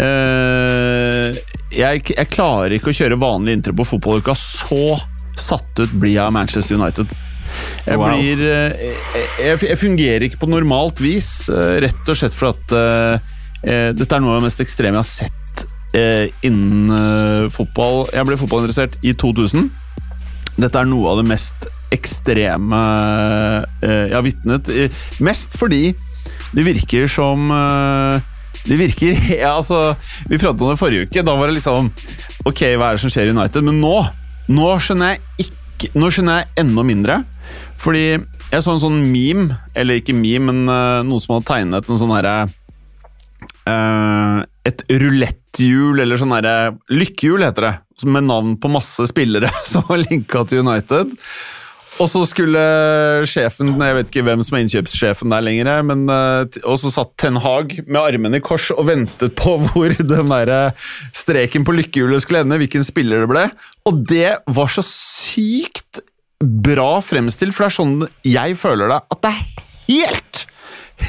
Eh, jeg, jeg klarer ikke å kjøre vanlig intro på fotballuka. Så satt ut blir jeg av Manchester United. Jeg Wow. blir eh, jeg, jeg fungerer ikke på normalt vis, eh, rett og slett for at eh, dette er noe av det mest ekstreme jeg har sett uh, innen uh, fotball. Jeg ble fotballinteressert i 2000. Dette er noe av det mest ekstreme jeg har vitnet. Mest fordi det virker som eh, Det virker ja, altså, Vi pratet om det forrige uke. Da var det liksom Ok, hva er det som skjer i United? Men nå Nå skjønner jeg ikke Nå skjønner jeg enda mindre. Fordi jeg så en sånn meme, eller ikke meme, men uh, noen som hadde tegnet en sånn herre uh, Et ruletthjul, eller sånn herre Lykkehjul, heter det. Med navn på masse spillere som var linka til United. Og så skulle sjefen Jeg vet ikke hvem som er innkjøpssjefen der lenger, men, eh, og så satt Ten Hag med armene i kors og ventet på hvor den der eh, streken på lykkehjulet skulle ende, hvilken spiller det ble. Og det var så sykt bra fremstilt, for det er sånn jeg føler det. At det er helt,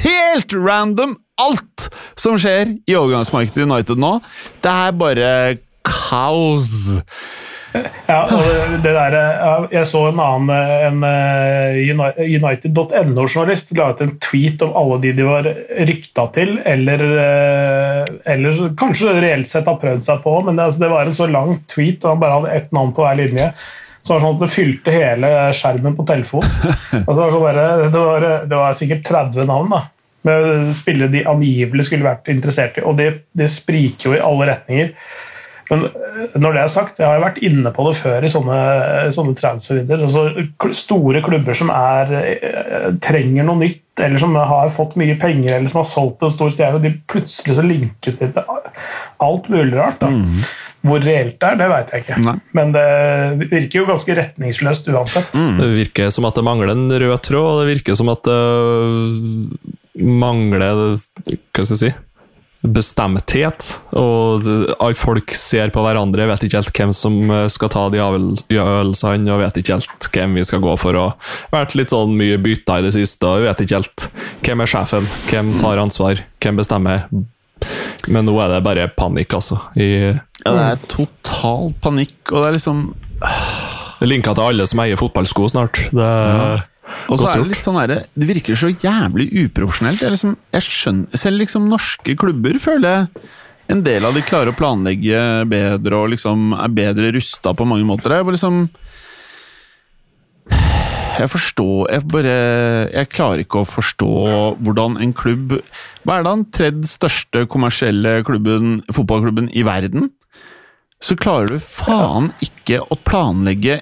helt random alt som skjer i overgangsmarkedet i United nå. Det er bare kaos. Ja, og det, der, Jeg så en annen en eh, United.no-journalist la ut en tweet om alle de de var rykta til, eller, eh, eller kanskje reelt sett har prøvd seg på, men det, altså, det var en så lang tweet, og han bare hadde ett navn på hver linje. Så var det sånn at det fylte hele skjermen på telefonen. Altså, det, var så bare, det, var, det var sikkert 30 navn da, med spillere de angivelig skulle vært interessert i, og det, det spriker jo i alle retninger. Men eh, når det er sagt, jeg har vært inne på det før i sånne, sånne transfervinduer. Altså, store klubber som er, eh, trenger noe nytt, eller som har fått mye penger, eller som har solgt en stor stjerne, de plutselig så linkes det til alt mulig rart. Da. Hvor reelt det er, det vet jeg ikke. Nei. Men det virker jo ganske retningsløst uansett. Det virker som at det mangler en rød tråd, og det virker som at det mangler Hva skal jeg si bestemthet. Og folk ser på hverandre, vet ikke helt hvem som eh, skal ta de avgjørelsene, og vet ikke helt hvem vi skal gå for. og vært litt sånn mye bytta i det siste, og vet ikke helt hvem er sjefen, hvem tar ansvar, hvem bestemmer. Men nå er det bare panikk, altså. I, Ja, det er total panikk, og det er liksom det linka til alle som eier fotballsko snart. Det er Og så er det litt sånn derre Det virker så jævlig uprofesjonelt. Jeg, liksom, jeg skjønner Selv liksom norske klubber føler jeg en del av de klarer å planlegge bedre og liksom er bedre rusta på mange måter. Jeg bare liksom Jeg forstår Jeg bare Jeg klarer ikke å forstå hvordan en klubb Hva er det den tredje største kommersielle klubben, fotballklubben i verden? Så klarer du faen ikke å planlegge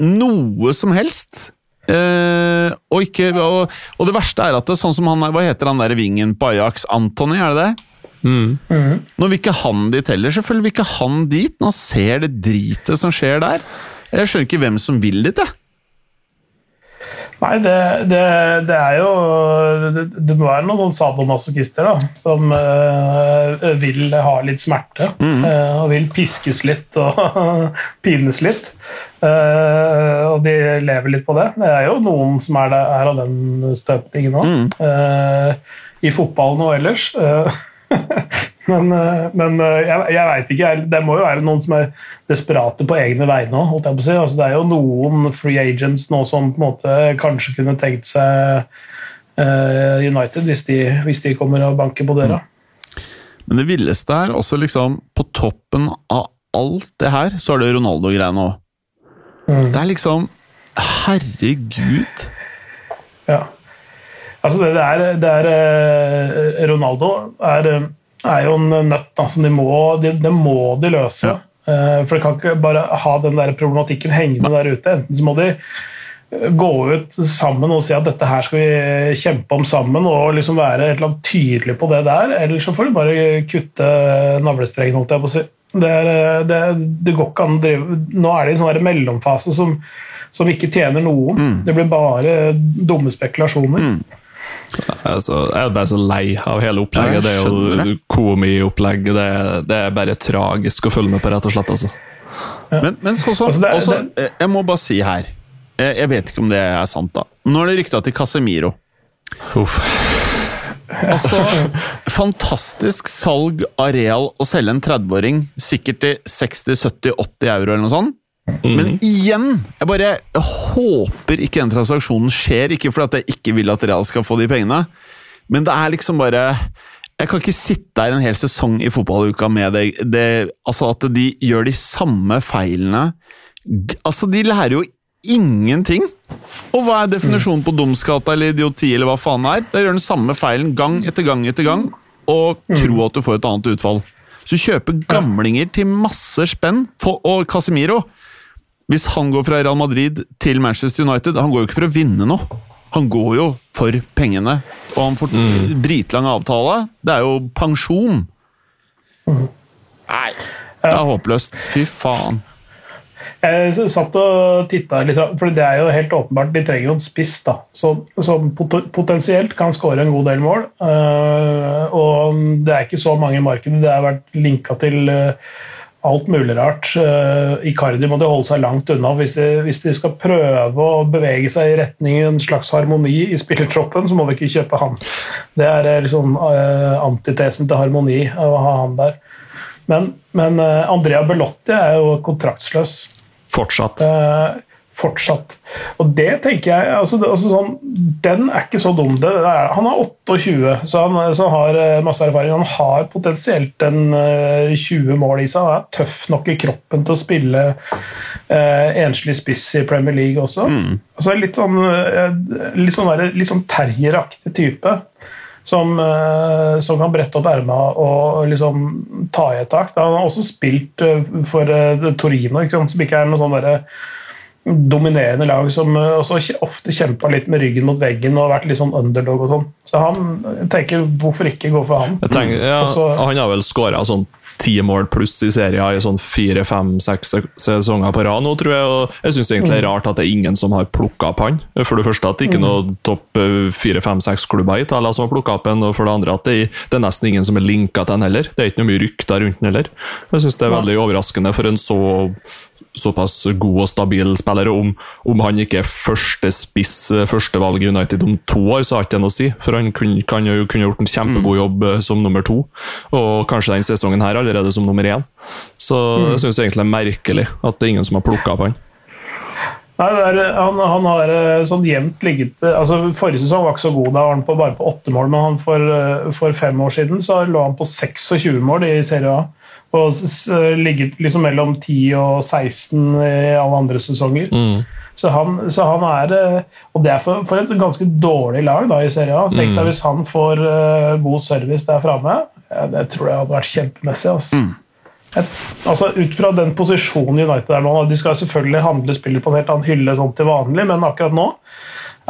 noe som helst. Eh, og, ikke, og, og det verste er at det, sånn som han er- Hva heter han der vingen på Ajax? Antony, er det det? mm. Nå vil ikke han dit heller. Selvfølgelig vil ikke han dit når han ser det dritet som skjer der. Jeg skjønner ikke hvem som vil dit, jeg. Nei, det, det, det er jo det, det må være noen sadomasochister da, som øh, vil ha litt smerte. eh, og vil piskes litt og pines litt. Uh, og de lever litt på det. Det er jo noen som er, der, er av den støpningen òg. I fotballen og ellers. Eh, men eh, men eh, jeg, jeg veit ikke. Det må jo være noen som er desperate på egne vegne òg. si. Altså, det er jo noen free agents nå som på en måte kanskje kunne tenkt seg uh, United, hvis de, hvis de kommer og banker på døra. Men det villeste er også liksom På toppen av alt det her, så er det Ronaldo-greiene òg. Mm. Det er liksom Herregud. Ja. Altså det, det er, det er Ronaldo er, er jo en nøtt da, som de må, de, de, må de løse. Ja. Eh, For de kan ikke bare ha den der problematikken hengende der ute. Enten så må de eh, gå ut sammen og si at dette her skal vi kjempe om sammen, og liksom være et eller annet tydelig på det der, eller så får de bare kutte navlestrengen, holdt jeg på å si. Det, er, det, det går ikke an å drive Nå er det en sånn mellomfase som, som ikke tjener noen. Mm. Det blir bare dumme spekulasjoner. Altså, jeg er bare så lei av hele opplegget. Ja, det er jo komiopplegg. Det, det er bare tragisk å følge med på, rett og slett. altså. Men, men så, så, Altså, også, eh, Jeg må bare si her Jeg, jeg vet ikke om det er sant, da. Nå er det rykta til Casemiro. Uff. Altså, Fantastisk salg av Real å selge en 30-åring sikkert til 60-70-80 euro eller noe sånt. Men igjen! Jeg bare jeg håper ikke den transaksjonen skjer. Ikke fordi at jeg ikke vil at Real skal få de pengene, men det er liksom bare Jeg kan ikke sitte her en hel sesong i fotballuka med det, det Altså at de gjør de samme feilene. Altså, de lærer jo ingenting! Og hva er definisjonen på dumskata eller idioti, eller hva faen det er? De gjør den samme feilen gang etter gang etter gang, og tro at du får et annet utfall. Så du kjøper gamlinger til masse spenn. Og Casemiro, hvis han går fra Real Madrid til Manchester United, han går jo ikke for å vinne noe. Han går jo for pengene, og han får dritlang avtale. Det er jo pensjon. Nei, det er håpløst. Fy faen. Jeg satt og titta litt, for det er jo helt åpenbart de trenger jo en spiss da, som, som pot- potensielt kan skåre en god del mål. Uh, og det er ikke så mange i markedet. Det har vært linka til uh, alt mulig rart. Uh, Icardi må de holde seg langt unna. Hvis de, hvis de skal prøve å bevege seg i retning en slags harmoni i spillertroppen, så må vi ikke kjøpe han. Det er liksom antitesen til harmoni å ha han der. Men, men Andrea Belotti er jo kontraktsløs. Fortsatt. Eh, fortsatt. Og det tenker jeg altså, altså sånn, Den er ikke så dum. Det er, han er 28, så han, så har eh, masse erfaring. Han har potensielt en uh, 20 mål i seg. Han er tøff nok i kroppen til å spille uh, enslig spiss i Premier League også. Altså, litt sånn, eh, litt sånn, litt sånn terrieraktig type. Som, eh, som kan brette opp erma og liksom ta i et tak. Han har også spilt eh, for eh, Torino, som ikke er noe sånn derre dominerende lag som også ofte kjempa litt med ryggen mot veggen og vært litt sånn underdog og sånn. Så han jeg tenker hvorfor ikke gå for han? Tenker, ja, så- han har vel skåra sånn ti mål pluss i serien i sånn fire, fem, seks sesonger på rad nå, tror jeg. og Jeg syns egentlig det er rart at det er ingen som har plukka opp han. For det første at det ikke er noe topp eh, fire, fem, seks klubber i Italia som har plukka opp han, og for det andre at det, det er nesten ingen som er linka til han heller. Det er ikke noe mye rykter rundt han heller. Jeg syns det er veldig overraskende for en så såpass god og stabil spiller. Om, om han ikke er første spiss, eh, førstevalg i United om to år, så har ikke det noe å si. For han kan jo kunne gjort en kjempegod jobb eh, som nummer to, og kanskje den sesongen her allerede som nummer én. Så jeg syns egentlig det er merkelig at det er ingen som har plukka opp han. Nei, det er, han, han har eh, sånn jevnt ligget altså Forrige sesong var ikke så god, da var han på, bare på åtte mål. Men han for, eh, for fem år siden så lå han på 26 mål i Serie A. Og ligget liksom mellom 10 og 16 i alle andre sesonger. Så, han, så han er eh, Og det er for, for et ganske dårlig lag da i Serie A. Tenk deg hvis han får uh, god service der framme. Ja, det tror jeg hadde vært kjempemessig. Altså. Et, altså Ut fra den posisjonen United er nå De skal selvfølgelig handle spillet på en helt annen hylle sånn til vanlig, men akkurat nå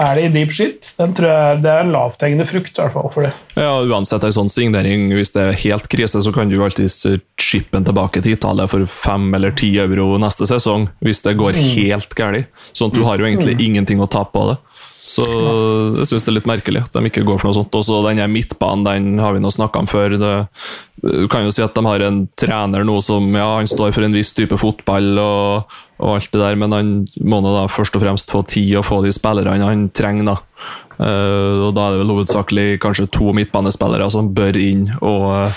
er det i deep shit. Den tror jeg Det er en lavthengende frukt i hvert fall for det. Ja, Uansett en sånn signering, hvis det er helt krise, så kan du alltids chippe den tilbake til Italia for fem eller ti euro neste sesong, hvis det går helt galt. Sånn at du har jo egentlig ingenting å tape på det. Så jeg syns det er litt merkelig at de ikke går for noe sånt. Også den her midtbanen den har vi nå snakka om før. Det, du kan jo si at de har en trener nå som ja, han står for en viss type fotball og, og alt det der, men han må nå da først og fremst få tid og få de spillerne han trenger. da. Uh, og Da er det vel hovedsakelig kanskje to midtbanespillere som bør inn, og,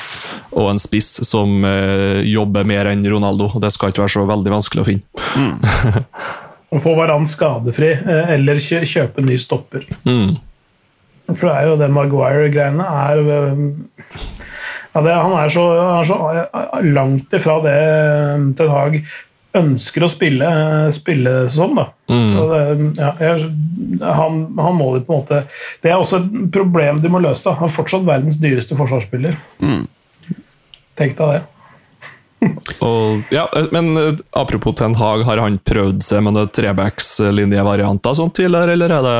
og en spiss som uh, jobber mer enn Ronaldo. Det skal ikke være så veldig vanskelig å finne. Å få Varan skadefri eh, eller kjøpe ny stopper. Mm. For det er jo det Maguire-greiene er øh, ja, det, Han er så, han er så øh, langt ifra det Ten Hag ønsker å spille, spille som. da. Så det, ja, jeg, han, han må det på en måte Det er også et problem de må løse. da. Han er fortsatt verdens dyreste forsvarsspiller. Tenk deg det. Og, ja, eh, men eh, apropos Ten Hag, har han prøvd seg med trebackslinjevarianter sånn tidligere, eller er det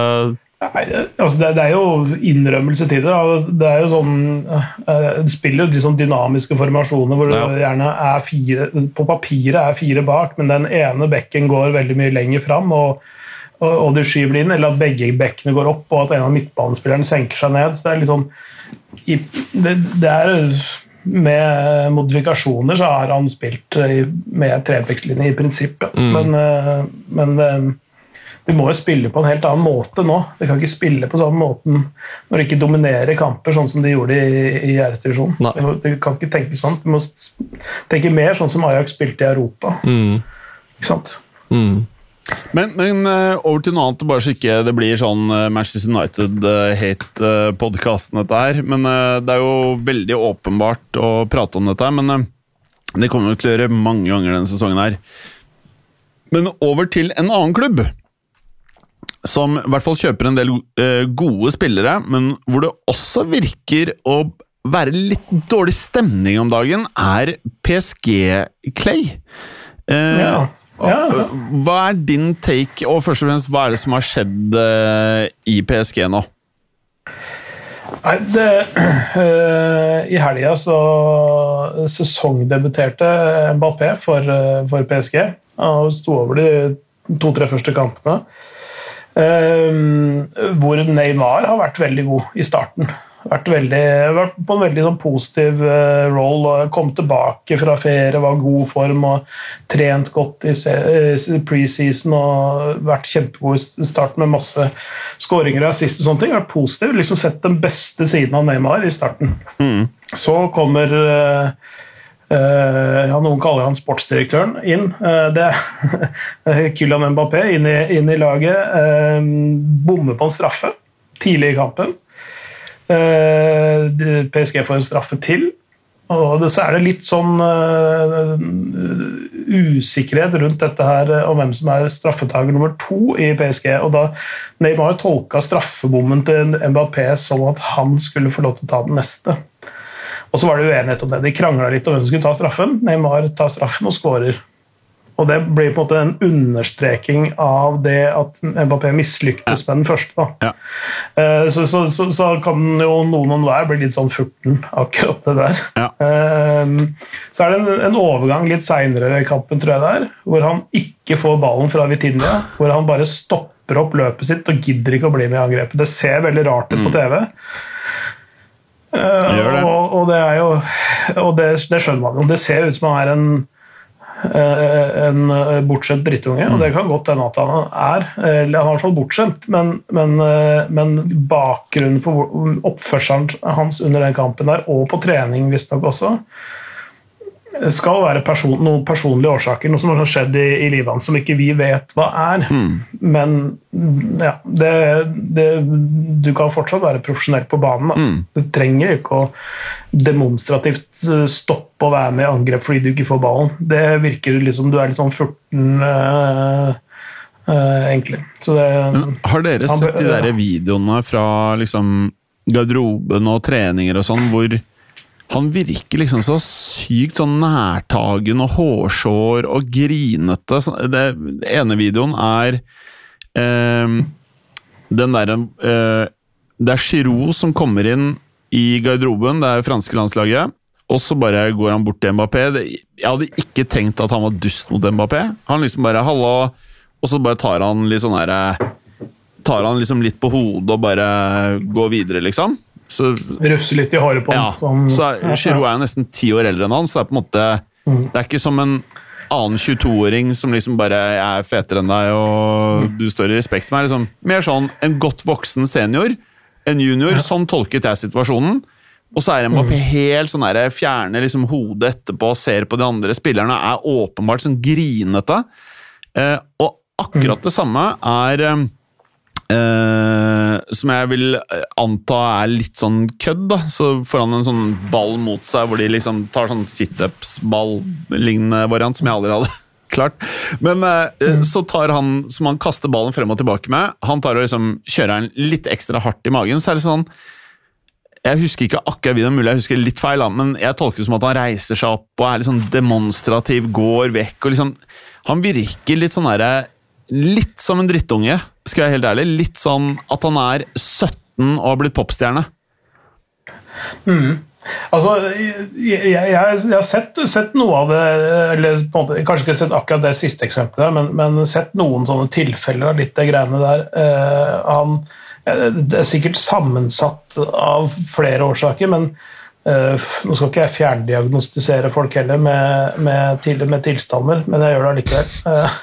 Nei, altså det, det, er jo innrømmelse til det. Det er jo sånn uh, Du spiller jo de sånn dynamiske formasjoner hvor ja. det gjerne er fire På papiret er fire bak, men den ene bekken går veldig mye lenger fram. Og, og, og du skyver inn, eller at begge bekkene går opp, og at en av midtbanespillerne senker seg ned. Så det er liksom det, det er med modifikasjoner så har han spilt med trebekslinje i prinsippet. Mm. Men, eh, men eh, de må jo spille på en helt annen måte nå. De kan ikke spille på samme måten når de ikke dominerer kamper, sånn som de gjorde i, i æresdivisjonen. De kan ikke tenke sånn. De må tenke mer sånn som Ajax spilte i Europa. Mm. Ikke sant? Mm. Men, men uh, over til noe annet, bare så ikke det blir sånn uh, Manchester United-hate-podkasten, dette her. Men det er jo veldig åpenbart å prate om dette her. Men det kommer vi til å gjøre mange ganger denne sesongen her. Men over til en annen klubb. Som i hvert fall kjøper en del gode spillere, men hvor det også virker å være litt dårlig stemning om dagen, er PSG Clay. ja. Ja. Hva er din take, og først og fremst, hva er det som har skjedd uh, i PSG nå? Nei, det, øh, I helga så sesongdebuterte Mbappé for, uh, for PSG. Han sto over de to-tre første kampene. hvor Neymar har vært veldig god i starten vært, veldig, vært på en veldig sånn, positiv uh, roll. og Kom tilbake fra ferie, var i god form og trent godt i uh, preseason og vært kjempegod i starten med masse skåringer og siste sånne ting. Vært positiv. liksom Sett den beste siden av Neymar i starten. Mm. Så kommer uh, Uh, ja, Noen kaller han sportsdirektøren inn. Uh, det Kylian Mbappé inn i, inn i laget. Uh, bommer på en straffe tidlig i kampen. Eh, PSG får en straffe til. Og så er det litt sånn uh, usikkerhet rundt dette her om hvem som er straffetaker nummer to i PSG. og da Neymar tolka straffebommen til Mbappé som at han skulle få lov til å ta den neste. Og så var det uenighet om det. De krangla litt om hvem som skulle ta straffen. Neymar tar straffen og skårer. Og Det blir på en måte en understreking av det at Mbappé mislyktes med den første. Ja. Uh, så, så, så, så, kan jo noen og enhver bli litt sånn furten, akkurat det der. Ja. Uh, så er det en, en overgang litt seinere i kampen, tror jeg det er, hvor han ikke får ballen fra Vitinia. Hvor han bare stopper opp løpet sitt og gidder ikke å bli med i angrepet. Det ser veldig rart ut på mm. TV. Det. Og, og, det er jo Og det, det skjønner man jo. Det ser ut som han er en Eh, en eh, bortskjemt drittunge. Og det kan godt hende at han er. Eller han er i hvert fall bortskjemt, men, men, eh, men bakgrunnen for oppførselen hans under den kampen der, og på trening visstnok også, skal være person, noen personlige årsaker, noe som har skjedd i, i livet hans som ikke vi vet hva er. Mm. Men ja, det, det, du kan fortsatt være profesjonell på banen. Mm. Du trenger ikke å demonstrativt eh, stoppe å være med i angrep fordi du ikke får ballen. Det virker liksom du er litt sånn furten øh, uh, egentlig. Det, har dere sett de der videoene fra liksom garderoben og treninger og sånn, hvor han virker liksom så sykt sånn nærtagen og hårsår og grinete. Det, ene videoen er eh, den derre eh, Det er Giroud som kommer inn i garderoben, det er franske landslaget. Og så bare går han bort til Mbappé. Jeg hadde ikke tenkt at han var dust mot Mbappé. Han liksom bare 'hallo', og så bare tar han litt sånn herre Tar han liksom litt på hodet og bare går videre, liksom. Så, Røfse litt i håret på ja, ham. Så er, Giroud er jo nesten ti år eldre enn han, så det er på en måte mm. Det er ikke som en annen 22-åring som liksom bare er fetere enn deg og mm. du står i respekt med. Liksom, mer sånn en godt voksen senior, en junior. Ja. Sånn tolket jeg situasjonen. Og så er Mbappé mm. helt sånn der, fjerner liksom hodet etterpå og ser på de andre spillerne. Er åpenbart sånn grinete. Eh, og akkurat mm. det samme er eh, Uh, som jeg vil anta er litt sånn kødd. da, Så får han en sånn ball mot seg hvor de liksom tar sånn situps-ball-lignende variant, som jeg aldri hadde klart. Men mm. så tar han, som han kaster ballen frem og tilbake med, han tar og liksom kjører den litt ekstra hardt i magen. så er det sånn jeg husker ikke akkurat videoen, mulig jeg husker litt feil, men jeg tolker det som at han reiser seg opp og er litt sånn demonstrativ, går vekk og liksom Han virker litt sånn derre litt som en drittunge, skal jeg være helt ærlig. Litt sånn at han er 17 og har blitt popstjerne. Mm. Altså, jeg, jeg, jeg, har sett, sett, noe av det eller måte, Kanskje ikke sett akkurat det siste eksempelet, men, men sett noen sånne tilfeller av litt det greiene der. Uh, han, det er sikkert sammensatt av flere årsaker, men nå skal ikke jeg fjerndiagnostisere folk heller med, med, til, med tilstander, men jeg gjør det allikevel. Uh,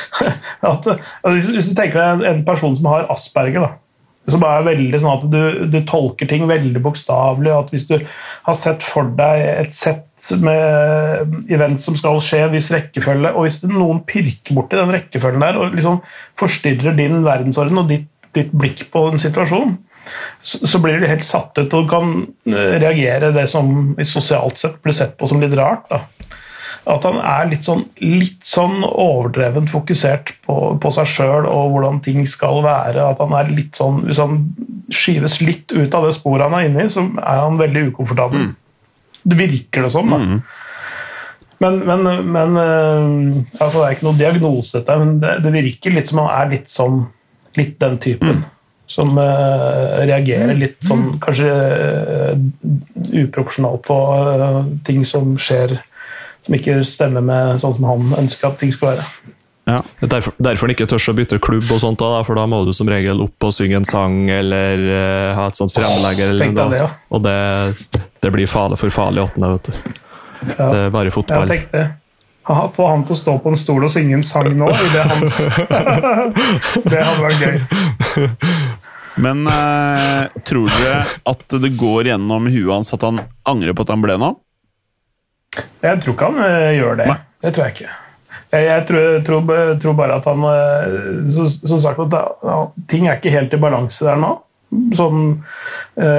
at, altså, hvis, hvis, du tenker deg en, person som har asperger, da, som er veldig sånn at du, du tolker ting veldig bokstavelig. at Hvis du har sett for deg et sett med event som skal skje, en viss rekkefølge, og hvis noen pirker borti den rekkefølgen der og liksom forstyrrer din verdensorden og ditt, ditt blikk på en situasjon, så, blir du helt satt ut og kan eh, reagere det som sosialt sett blir sett på som litt rart. da at han er litt sånn, litt sånn overdrevent fokusert på, på seg sjøl og hvordan ting skal være. At han er litt sånn, Hvis han skyves litt ut av det sporet han er inne i, så er han veldig ukomfortabel. Mm. Det virker det som, da. Mm. Men, men, men eh, altså Det er ikke noe diagnose, men det, det, virker litt som han er litt sånn litt den typen. Mm. Som uh, reagerer litt sånn kanskje uh, uproporsjonalt på uh, ting som skjer som ikke stemmer med sånn som han ønsker at ting skal være. Ja. Derfor, derfor han ikke tør å bytte klubb, og sånt da, for da må du som regel opp og synge en sang eller uh, ha et sånt fremlegg. Det, ja. Og det, det, blir farlig for farlig åttende, vet du. Ja. Det er bare fotball. Jeg tenkte Få han til å stå på en stol og synge en sang nå, i det hans Det hadde vært gøy. Men uh, tror dere at det går gjennom huet hans at han angrer på at han ble nå? Jeg tror ikke han uh, gjør det. Nei. Det tror jeg ikke. Jeg, jeg tror, tror, tror, bare at han uh, Som sagt, at uh, ting er ikke helt i balanse der nå, sånn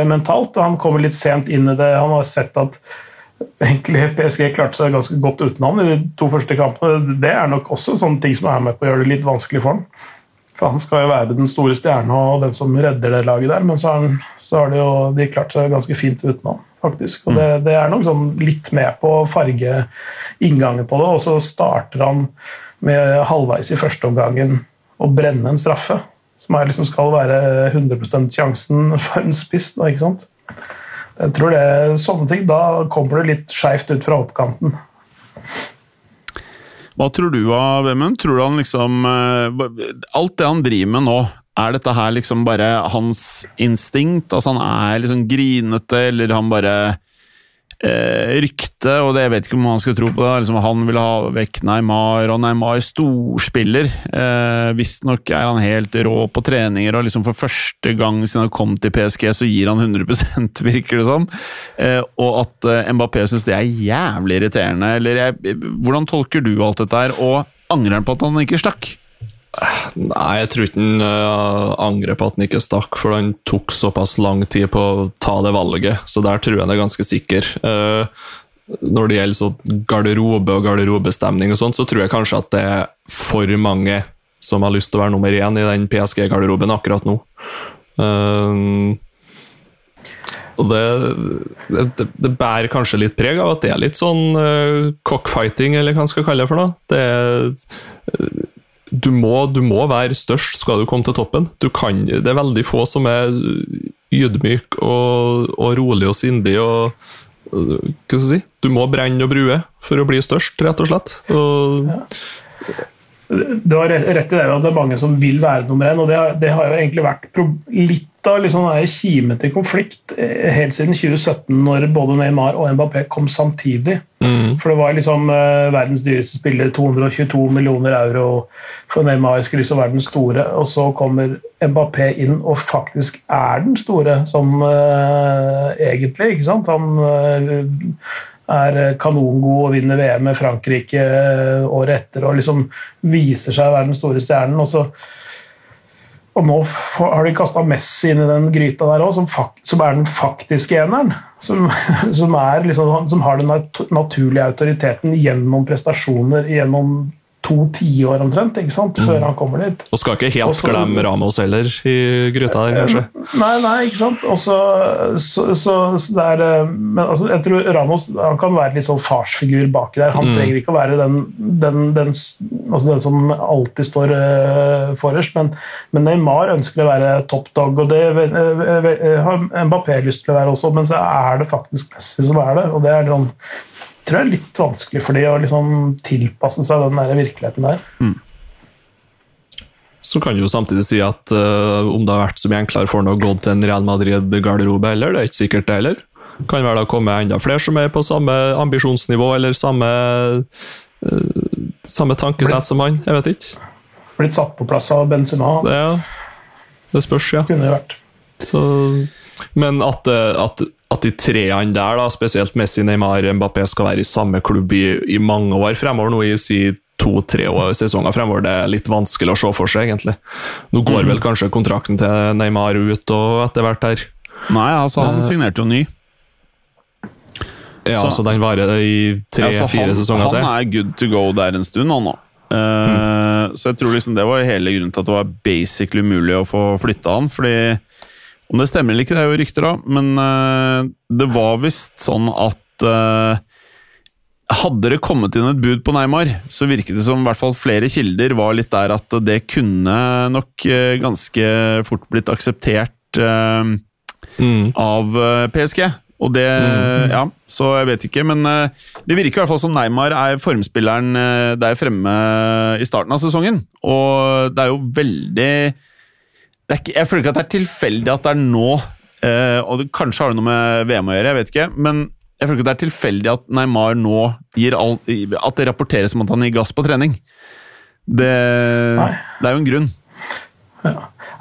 mentalt. Han kommer litt sent inn i det. Han har sett at egentlig PSG klarte seg ganske godt uten ham i de to første kampene. Det er nok også sånne ting som er med på å gjøre det litt vanskelig for ham. For han skal jo være den store stjerna og den som redder det laget der, men så han, så har de jo de klart seg ganske fint uten ham faktisk. Og det, det er nok sånn litt med på å farge inngangen på det. Og så starter han med halvveis i første omgangen å brenne en straffe. Som liksom skal være 100% sjansen for en spiss. Da, ikke sant? Jeg tror det er sånne ting, Da kommer det litt skeivt ut fra oppkanten. Hva tror du av Vemund? Tror du han liksom eh, Alt det han driver med nå, er dette her liksom bare hans instinkt? Altså han er liksom grinete, eller han bare eh, rykte, og det, jeg vet ikke om han skal tro på det. Liksom han vil ha vekk Neymar, og Neymar er storspiller. Eh, Visstnok er han helt rå på treninger, og liksom for første gang siden han kom til PSG, så gir han 100 virker det som. Eh, og at eh, Mbappé syns det er jævlig irriterende. Eller jeg, hvordan tolker du alt dette her, og angrer han på at han ikke stakk? Nei, jeg tror ikke han uh, angrer på at han ikke stakk, for han tok såpass lang tid på å ta det valget, så der tror jeg han er ganske sikker. Uh, når det gjelder så garderobe og garderobestemning, og sånt, så tror jeg kanskje at det er for mange som har lyst til å være nummer én i den PSG-garderoben akkurat nå. Uh, og det, det, det, bærer kanskje litt preg av at det er litt sånn uh, cockfighting, eller hva man skal kalle det for noe. Det er du må, du må, være størst skal du komme til toppen. Kan, det er veldig få som er ydmyk og, og rolig og sindig. og hva skal jeg si? Du må brenne og brue for å bli størst, rett og slett. Og. Du har rett i det at det er mange som vil være nummer én, og det har, det har jo egentlig vært litt av liksom kime til konflikt eh, helt siden 2017, når både Neymar og Mbappé kom samtidig. Mm. For det var liksom uh, verdens dyreste spiller, 222 millioner euro for Neymar skulle liksom være den store, og så kommer Mbappé inn og faktisk er den store, som uh, egentlig, ikke sant? Han uh, er kanongod og vinner VM med Frankrike eh, året etter og liksom viser seg å være den store stjernen. Og, så, og nå har de kasta Messi inn i den gryta der òg, som, som, er den faktiske eneren. Som, som, liksom, som har den naturlige autoriteten gjennom prestasjoner, gjennom to tiår omtrent, ikke sant, før han kommer dit. Og skal ikke helt Også- glemme Ramos heller i gryta der, kanskje. Nei, nei, ikke sant. Også, så, så, så, så det er eh, Men altså, jeg tror Ramos han kan være litt sånn farsfigur baki der. Han Mm. trenger ikke å være den, den, den, altså den som alltid står uh, forrest, men, men Neymar ønsker å være top dog, og det eh, eh, har Mbappé lyst til å være også, men så er det faktisk Messi som er det. og det er sånn tror jeg er litt vanskelig for de å liksom tilpasse seg den der virkeligheten der. Så kan du jo samtidig si at uh, om det har vært så mye enklere for ham å gå til en Real Madrid-garderobe heller, det er ikke sikkert det heller. Kan vel da komme enda flere som er på samme ambisjonsnivå eller samme, uh, samme tankesett som han. Jeg vet ikke. Blitt satt på plass av Benzema. Det, ja. det spørs, ja. kunne det vært. Så, men at, eh, at, at de treene der, da, spesielt Messi, Neymar, Mbappé, skal være i samme klubb i, i mange år fremover, nå i si to-tre sesonger fremover, det er litt vanskelig å se for seg, egentlig. Nå går vel kanskje kontrakten til Neymar ut og etter hvert her. Nei, altså han signerte jo ny. Ja, så, Så- den varer i tre-fire Ja, sesonger han er good to go der en stund, han nå. Eh, Så jeg tror liksom det var hele grunnen til at det var basically umulig å få flytta han. fordi Om det stemmer eller ikke, det er jo rykter, da, men uh, det var visst sånn at uh, hadde det kommet inn et bud på Neymar, så virket det som i hvert fall flere kilder var litt der at det kunne nok eh, ganske fort blitt akseptert uh, Mm. av PSG. Og det Ja, så jeg vet ikke, men det virker i hvert fall som Neymar er formspilleren der fremme i starten av sesongen. Og det er jo veldig ikke, Jeg føler ikke at det er tilfeldig at det er nå, eh, og det, kanskje har det noe med VM å gjøre, jeg vet ikke, men jeg føler ikke at det er tilfeldig at Neymar nå gir all, At det rapporteres som at han gir gass på trening. Det, det er jo en grunn.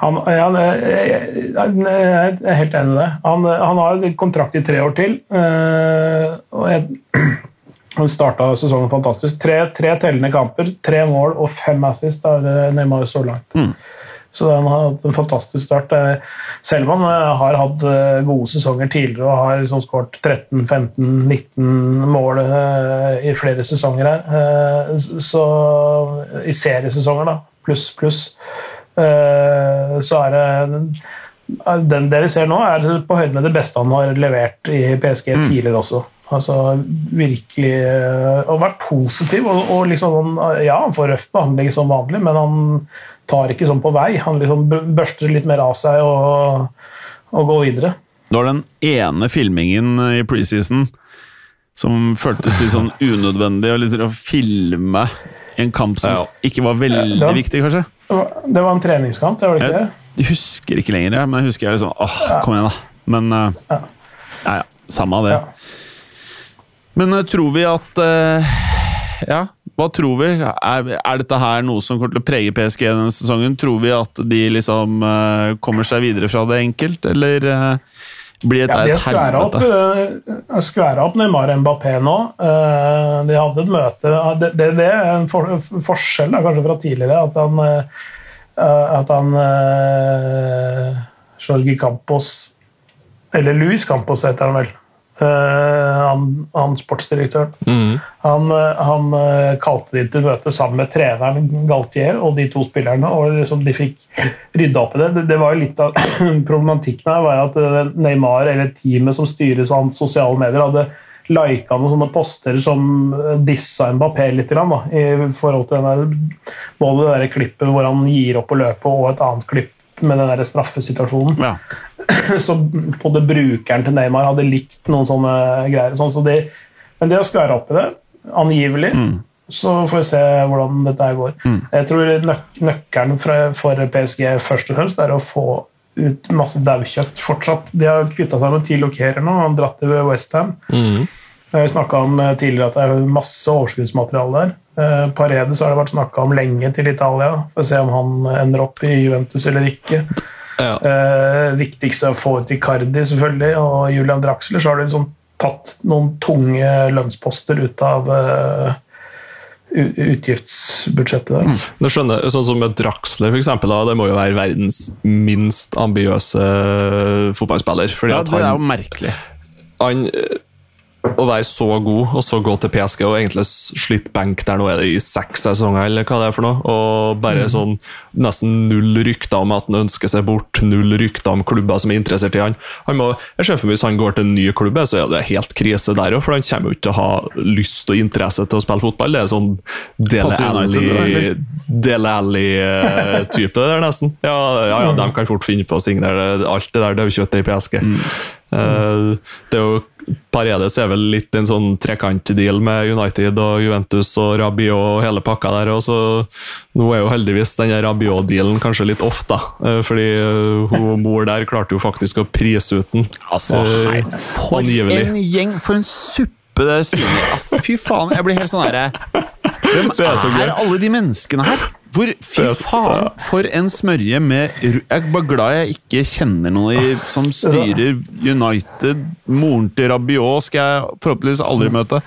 Han, ja, jeg, er helt enig i det. Han, han har kontrakt i tre år til. eh, og jeg, Han starta sesongen fantastisk. Tre, tre tellende kamper, tre mål og fem assist har eh, Neymar så langt. Så han har hatt en fantastisk start. Selv han eh, har hatt eh, gode sesonger tidligere og har liksom skåret 13-15-19 mål eh, i flere sesonger her, så i seriesesonger, da, pluss, pluss, så er det den det vi ser nå, er på høyde med det beste han har levert i PSG tidligere også. Altså virkelig Og vært positiv. Og, og liksom, ja, han får røff behandling som vanlig, men han tar ikke sånn på vei. Han liksom børster litt mer av seg og, og går videre. Det var den ene filmingen i preseason som føltes litt sånn unødvendig, og litt å filme en kamp som Ja. ikke var veldig var, viktig, kanskje. Det var, det var en treningskamp, det var det ikke det? Jeg husker ikke lenger, men jeg husker jeg liksom Åh, kom igjen, da. Men uh, Ja. ja, ja. Samme av det. Ja. Men uh, tror vi at uh, Ja, hva tror vi? Er, er dette her noe som kommer til å prege PSG denne sesongen? Tror vi at de liksom uh, kommer seg videre fra det enkelt, eller uh, blir dette ja, et opp, helvete? øh, skværa opp Neymar Mbappé nå. De hadde et møte Det, det, det er en for, forskjell da, kanskje fra tidligere. At han, at han uh, Jorgi Campos Eller Luis Campos heter han vel. Eh, han, han sportsdirektøren. Mm. Han, eh, han eh, kalte de til møte sammen med treneren Galtier og de to spillerne. og liksom De fikk rydda opp i det. det. Det var jo Litt av problematikken her var at Neymar eller teamet som styres av hans sosiale medier, hadde lika noen sånne poster som dissa Mbappé litt. Da, I forhold til den der, både det der klippet hvor han gir opp å løpe, og et annet klipp med den der straffesituasjonen Ja. så både brukeren til Neymar hadde likt noen sånne greier. Sånn, så de, men de har skværa opp i det, angivelig. Så får vi se hvordan dette går. Jeg tror nøk nøkkelen for, for PSG først og fremst er å få ut masse daukjøtt fortsatt. De har kvitta seg med ti lokerer nå og dratt til Westham. Mm. Vi snakka om eh, tidligere at det er masse overskuddsmateriale der. Eh, Paredes har det vært snakka om lenge til Italia, for å se om han ender opp i Juventus eller ikke. Ja. Eh, viktigste er å få ut Icardi, selvfølgelig, og Julian Draxler. Så har du liksom tatt noen tunge lønnsposter ut av eh, utgiftsbudsjettet der. Du skjønner, sånn som med Draxler, for eksempel, da, det må jo være verdens minst ambiøse fotballspiller. Fordi ja, at det er jo merkelig. han eh, å være så god, og så gå til PSG og egentlig slitt benk der nå er det i seks sesonger, eller hva det er for noe, og bare mm. sånn nesten null rykter om at han ønsker seg bort, null rykter om klubber som er interessert i han. han må, jeg ser for meg Hvis han går til en ny klubb, så er det helt krise der òg, for han kommer jo ikke til å ha lyst og interesse til å spille fotball. Det er sånn Dele Alli-type der, nesten. Ja, ja, ja, de kan fort finne på å signere alt det der daukjøttet i PSG. Mm. Uh, det er jo Paredes er vel litt en sånn trekantdeal med United og Juventus og Rabiot og hele pakka der. og så Nå er jo heldigvis den Rabiot-dealen kanskje litt off, da. Eh, fordi eh, hun mor der klarte jo faktisk å prise ut den. Altså, hei, for angivelig. en gjeng! For en suppe det svinet Fy faen, jeg blir helt sånn herre Hvem er, er alle de menneskene her? Hvor, fy faen, for en smørje med Jeg er bare glad jeg ikke kjenner noen som styrer United. Moren til Rabiot skal jeg forhåpentligvis aldri mm. møte.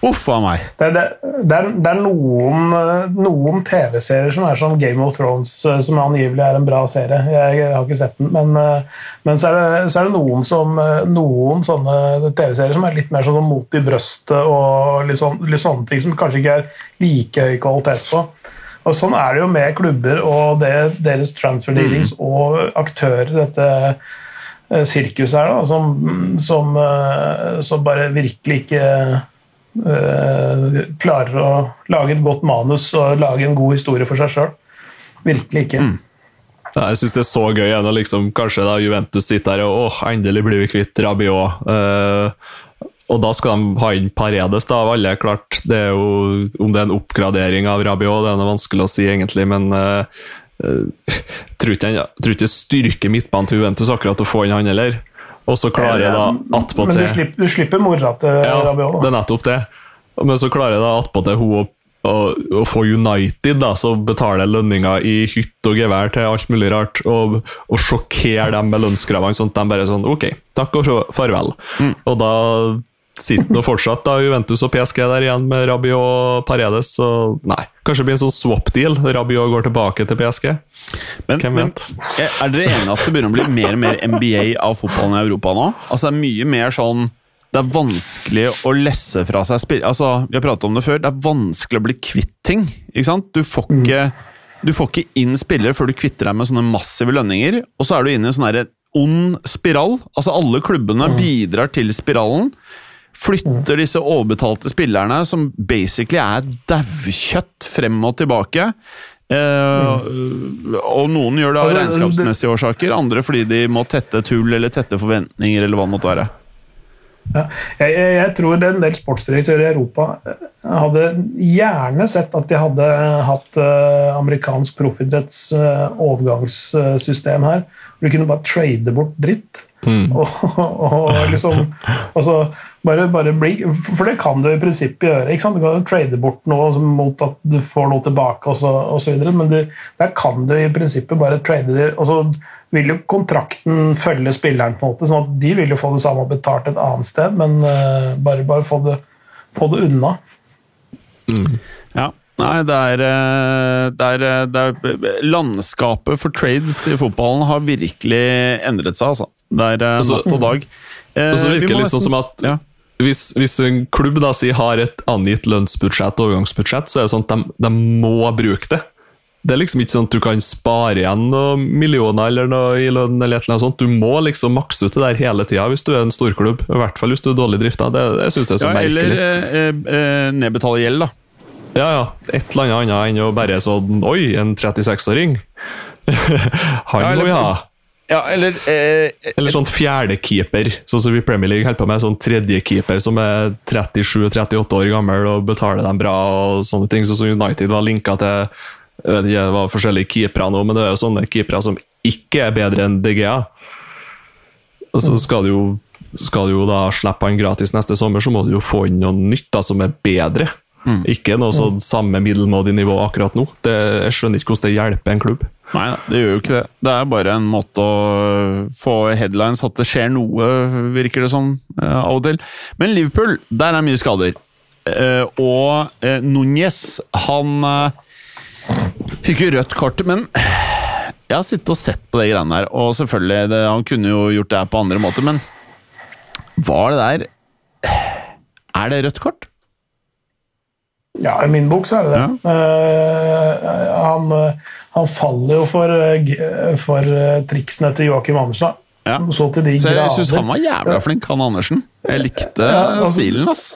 Uff a meg. Det, det, det, er, det er, noen, noen TV-serier som er som Game of Thrones, eh, som angivelig er en bra serie. Jeg, har ikke sett den, men, eh, men så, er det, så, er det, noen, som, eh, noen sånne TV-serier som er litt mer sånn mot i brøstet og litt, sånn, litt sånne ting som kanskje ikke er like høy kvalitet på. Og Sånn er det jo med klubber og det, deres transfer dealings mm. og aktører, dette sirkuset her, da, som, som, som, bare virkelig ikke uh, klarer å lage et godt manus og lage en god historie for seg sjøl. Virkelig ikke. Mm. Ja, jeg syns det er så gøy når liksom, kanskje da Juventus sitter her og åh, endelig blir vi kvitt Rabiot. Uh, og da skal de ha inn Paredes, da, av alle. Klart, det er jo, Om det er en oppgradering av Rabiot, det er noe vanskelig å si, egentlig, men uh, uh, tror ikke det styrker midtbanen til Juventus akkurat å få inn han heller. Og så klarer jeg da attpåtil Men du slipper, du slipper mora til ja, Rabiot? Da. Det er nettopp det. Men så klarer jeg da attpåtil hun å å, få United, da, så betaler lønninger i hytte og gevær til alt mulig rart, og, og sjokkerer dem med lønnskravene, sånn at de bare sånn Ok, takk og farvel. Mm. Og da sitter nå fortsatt da, Juventus og PSG der igjen med Rabiot og Paredes. Så nei, kanskje det blir en sånn swap-deal. Rabiot går tilbake til PSG. Men, Hvem vet? Men, er dere enige at det begynner å bli mer og mer NBA av fotballen i Europa nå? Altså Det er mye mer sånn det er vanskelig å lesse fra seg spill... Altså, Vi har pratet om det før. Det er vanskelig å bli kvitt ting. ikke sant? Du får mm. ikke, du får ikke inn spillere før du kvitter deg med sånne massive lønninger. Og så er du inne i en sånn ond spiral. Altså Alle klubbene mm. bidrar til spiralen flytter disse overbetalte spillerne, som basically er daukjøtt, frem og tilbake. Eh, og noen gjør det av regnskapsmessige årsaker, andre fordi de må tette tull eller tette forventninger, eller hva det måtte være. Ja, jeg, jeg, tror en del sportsdirektører i Europa eh, hadde gjerne sett at de hadde hatt uh, amerikansk proffidretts uh, overgangssystem her. Hvor de kunne bare trade bort dritt. Mm. Og, og, liksom altså, bare, bare bli, For det kan du i prinsippet gjøre. ikke sant? Du kan trade bort noe mot at du får noe tilbake osv. Men du, der kan du i prinsippet bare trade det. og så vil jo kontrakten følge spilleren, på en måte, sånn at de vil jo få det samme betalt et annet sted, men uh, bare, bare få, det, få det unna. Mm. Ja. Nei, det er, eh, det, er, eh, det er, Landskapet for trades i fotballen har virkelig endret seg, altså. Det er altså, natt og dag. Eh, og så virker det litt sånn som at ja. hvis, hvis, en klubb da sier har et angitt lønnsbudsjett og overgangsbudsjett, så er det sånn at de, de må bruke det. Det er liksom ikke sånn at du kan spare igjen noen millioner eller noe i lønn. eller et eller annet sånt. Du må liksom makse ut det der hele tida hvis du er en storklubb. I hvert fall hvis du er dårlig drifta. Det, det synes jeg er så ja, merkelig. Eller eh, eh, nedbetale gjeld, da. Ja, ja. Et eller annet annet enn å bare sånn Oi, en 36-åring! Han ja, må vi ha. Ja, eller eh, Eller sånn fjerdekeeper, sånn som vi i Premier League holder på med. Sånn tredjekeeper som er 37-38 år gammel og betaler dem bra og sånne ting. Sånn som United var linka til jeg vet ikke, det var forskjellige keepere nå, men det er jo sånne keepere som ikke er bedre enn DGA. Og så skal du jo, skal du jo da slippe han gratis neste sommer, så må du jo få inn noe nytt da, som er bedre. Mm. Ikke noe sånn samme middelmådig nivå akkurat nå. Det, jeg skjønner ikke hvordan det hjelper en klubb. Nei, det gjør jo ikke det. Det er bare en måte å få headlines at det skjer noe, virker det som uh, av og til. Men Liverpool, der er mye skader. Uh, og uh, Núñez, han fikk jo rødt kort, men jeg har sittet og sett på de greiene der, og selvfølgelig, det, han kunne jo gjort det her på andre måter, men var det der Er det rødt kort? Ja, i min bok så er det det. Uh, han, han, faller jo for, for triksene til Joakim Andersen. Ja. Så, så jeg syns han var jævla flink, han Andersen. Jeg likte ja, altså, stilen, ass.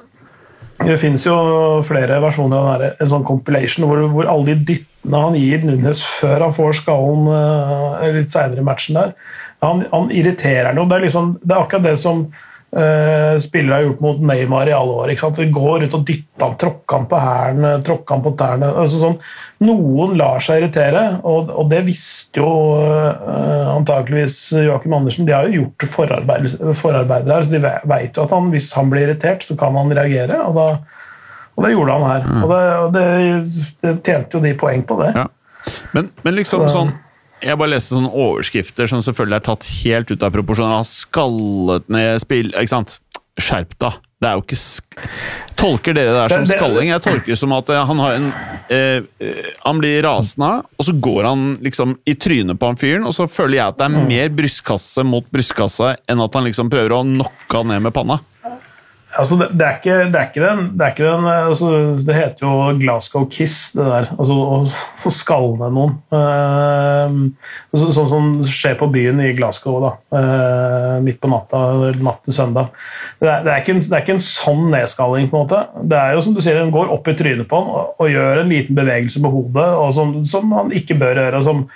Det finnes jo flere versjoner av denne, en sånn compilation hvor, hvor alle de dyttene han gir Nunes før han får skallen litt seinere i matchen der, han, han irriterer noe. Det er, liksom, det er akkurat det som uh, spillere har gjort mot Neymar i alle år. Ikke sant? Vi går ut og dytter han, tråkker han på hælene, tråkker han på tærne. Altså sånn, noen lar seg irritere, og, og det visste jo uh, antakeligvis Joakim Andersen. De har jo gjort forarbeid, forarbeider her, så de vet jo at han, hvis han blir irritert, så kan han reagere. og da og det gjorde han her. Mm. Og det, det, det, tjente jo de poeng på det. Ja. Men, men, liksom sånn jeg bare leste sånne overskrifter som selvfølgelig er tatt helt ut av proporsjoner. Har skallet ned spill Ikke sant? Skjerp deg! Det er jo ikke Tolker dere det der som skalling? Jeg tolker det som at eh, han har en eh, eh, Han blir rasende, og så går han liksom i trynet på han fyren, og så føler jeg at det er mm. mer brystkasse mot brystkasse enn at han liksom prøver å knocke han ned med panna. Altså, det, det, er ikke, det, er ikke, den, det, er ikke den altså, det heter jo Glasgow Kiss, det der. Altså å skalne noen. Uh, sånn som skjer på byen i Glasgow, da. Uh, midt på natta, natt til søndag. Det er, er ikke, det er, ikke en, sånn nedskalling, på en måte. Det er jo som du sier, En går opp i trynet på ham og, og gjør en liten bevegelse på hodet og som, som han ikke bør gjøre. Som,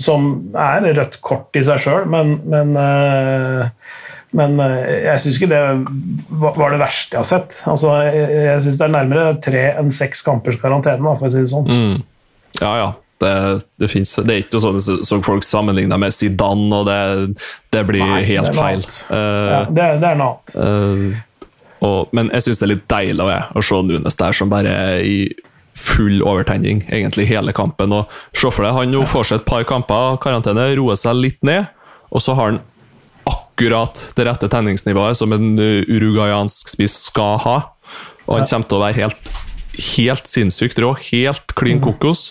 som er rødt kort i seg sjøl, men, men uh, men eh, jeg syns ikke det var det verste jeg har sett. Altså, jeg syns det er nærmere tre enn seks kampers karantene, for å si det sånn. Mm. Ja, ja. Det, det, finnes, det, er ikke sånn så folk sammenligner med Zidane, og det, det blir Nei, helt feil. Uh, ja, det, er, det noe annet. Uh, og, men jeg syns det er litt deilig å se Nunes der som bare er i full overtenning egentlig hele kampen. og Se for deg, han nå får seg et par kamper karantene, roer seg litt ned, og så har han akkurat det rette tenningsnivået som en urugayansk uruguayansk spiss skal ha. Og han kommer til å være helt, helt sinnssykt rå. Helt klin mm. kokos.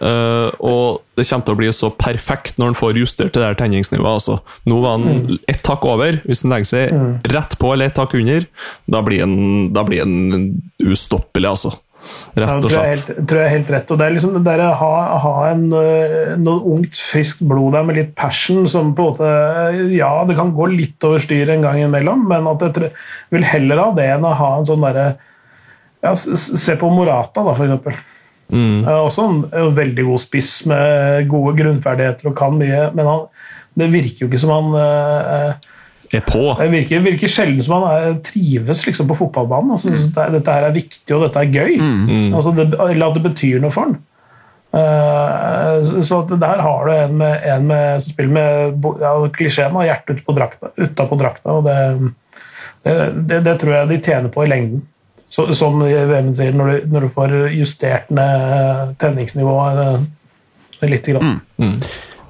Uh, og det kommer til å bli så perfekt når han får justert det der tenningsnivået. Altså. Nå var han mm. ett hakk over. Hvis han legger seg mm. rett på eller ett hakk under, da blir han, da blir han ustoppelig, altså. Rett og slett. Ja, tror jeg er helt rett. Og det er liksom det der å ha, ha en, eh, noe ungt, friskt blod der med litt passion som på en måte Ja, det kan gå litt over styret en gang imellom, men at jeg vil heller ha det enn å ha en sånn derre ja, Se på Morata, da, f.eks. Mm. Også en, en, veldig god spiss med gode grunnferdigheter og kan mye, men han, det virker jo ikke som han eh, er på. Det virker, virker sjelden som han er, trives liksom, på fotballbanen. Altså, mm. det, dette her er viktig, og dette er gøy. Mm. mm. Altså, det, eller at det betyr noe for han. Uh, så der har du en, med, en med, som spiller med ja, klisjeen av hjertet utapå drakta, utapå drakta. og det, det, det, tror jeg de tjener på i lengden. Så, som sier, når du, når du får justert ned tenningsnivået litt. Grann. Mm.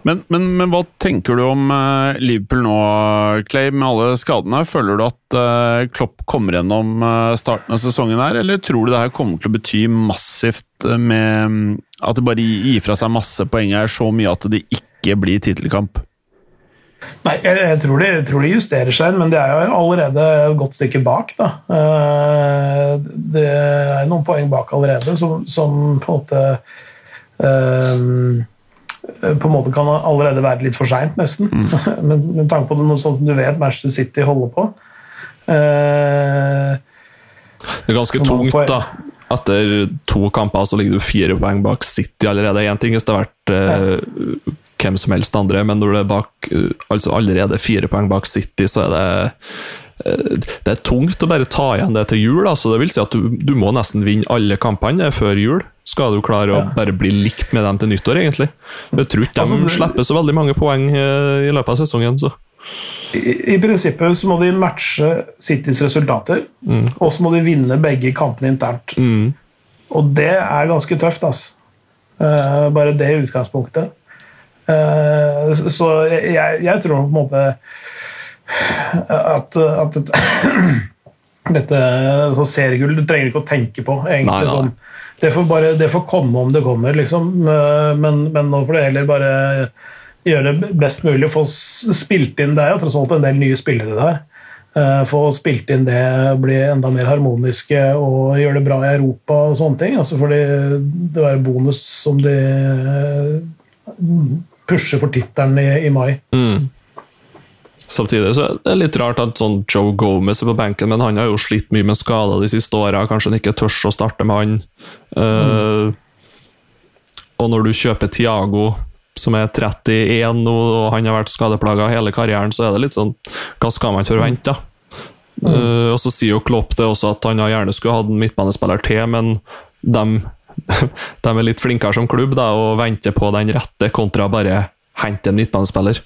Men, men, men, hva tenker du om uh, Liverpool nå, Clay, med alle skadene? Føler du at uh, Klopp kommer gjennom uh, starten av sesongen her, eller tror du det her kommer til å bety massivt med um, at det bare gir fra seg masse poeng her, så mye at det ikke blir tittelkamp? Nei, jeg, tror de, jeg, tror de, justerer seg, men det er jo allerede et godt stykke bak. da. Det er noen poeng bak allerede som, som på en måte Eh, på en måte kan allerede være litt for seint, nesten. Mm. med, med tanke på noe sånt du vet Manchester City holder på. Eh, det er ganske tungt, da. Etter to kamper så ligger du fire poeng bak City allerede. Én ting hvis det har vært eh, hvem som helst andre, men når du er bak, eh, altså allerede fire poeng bak City, så er det eh, det er tungt å bare ta igjen det til jul. Altså, det vil si at du, du må nesten vinne alle kampene før jul skal du klare å bare bli likt med dem til nyttår, egentlig. Jeg tror ikke de altså, slipper så veldig mange poeng eh, i løpet av sesongen. så. I, I, prinsippet så må de matche Citys resultater, mm. og så må de vinne begge kampene internt. Mm. Og det er ganske tøft, altså. Uh, bare det utgangspunktet. Uh, så jeg, jeg, tror på en måte at, at dette altså seriegull du trenger ikke å tenke på. egentlig nei, nei. sånn det får, bare, det får komme om det kommer, liksom. Eh, men, men nå får du heller bare gjøre det best mulig. Få spilt inn Det er jo tross alt en del nye spillere der. eh, få spilt inn det, bli enda mer harmoniske og gjøre det bra i Europa og sånne ting. Altså fordi det var bonus som de eh, pusher for tittelen i, i mai. Mm. Samtidig så er det litt rart at sånn Joe Gomez er på benken, men han har jo slitt mye med skader de siste åra. Kanskje han ikke tør å starte med han. Uh, og når du kjøper Tiago, som er 31 nå, og han har vært skadeplaga hele karrieren, så er det litt sånn Hva skal man forvente, da? Mm. Uh, og så sier jo Klopp det også at han gjerne skulle hatt en midtbanespiller til, men de, de, er litt flinkere som klubb da, og venter på den rette, kontra bare hente en midtbanespiller.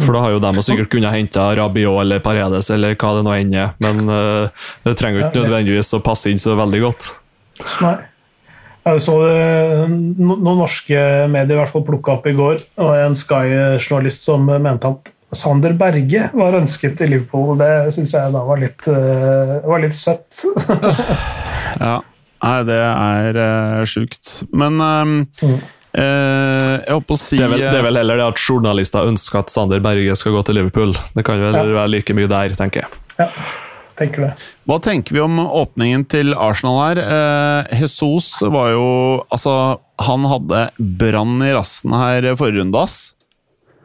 For da har jo de sikkert kunnet hente Rabiot eller Paredes eller hva det nå enn er, men uh, det trenger jo ikke nødvendigvis å passe inn så veldig godt. Nei. Jeg så noen norske medier i hvert fall plukka opp i går, og en Sky-journalist som mente at Sander Berge var ønsket i Liverpool. Det syns jeg da var litt, uh, var litt søtt. ja. Nei, det er uh, sjukt. Men um, mm. Uh, jeg håper å si det er, vel, det er, vel, heller det at journalister ønsker at Sander Berge skal gå til Liverpool. Det kan vel ja. være like mye der, tenker jeg. Ja, tenker det. Hva tenker vi om åpningen til Arsenal her? Eh, Jesus var jo Altså, han hadde brann i rassen her forrige runde, ass.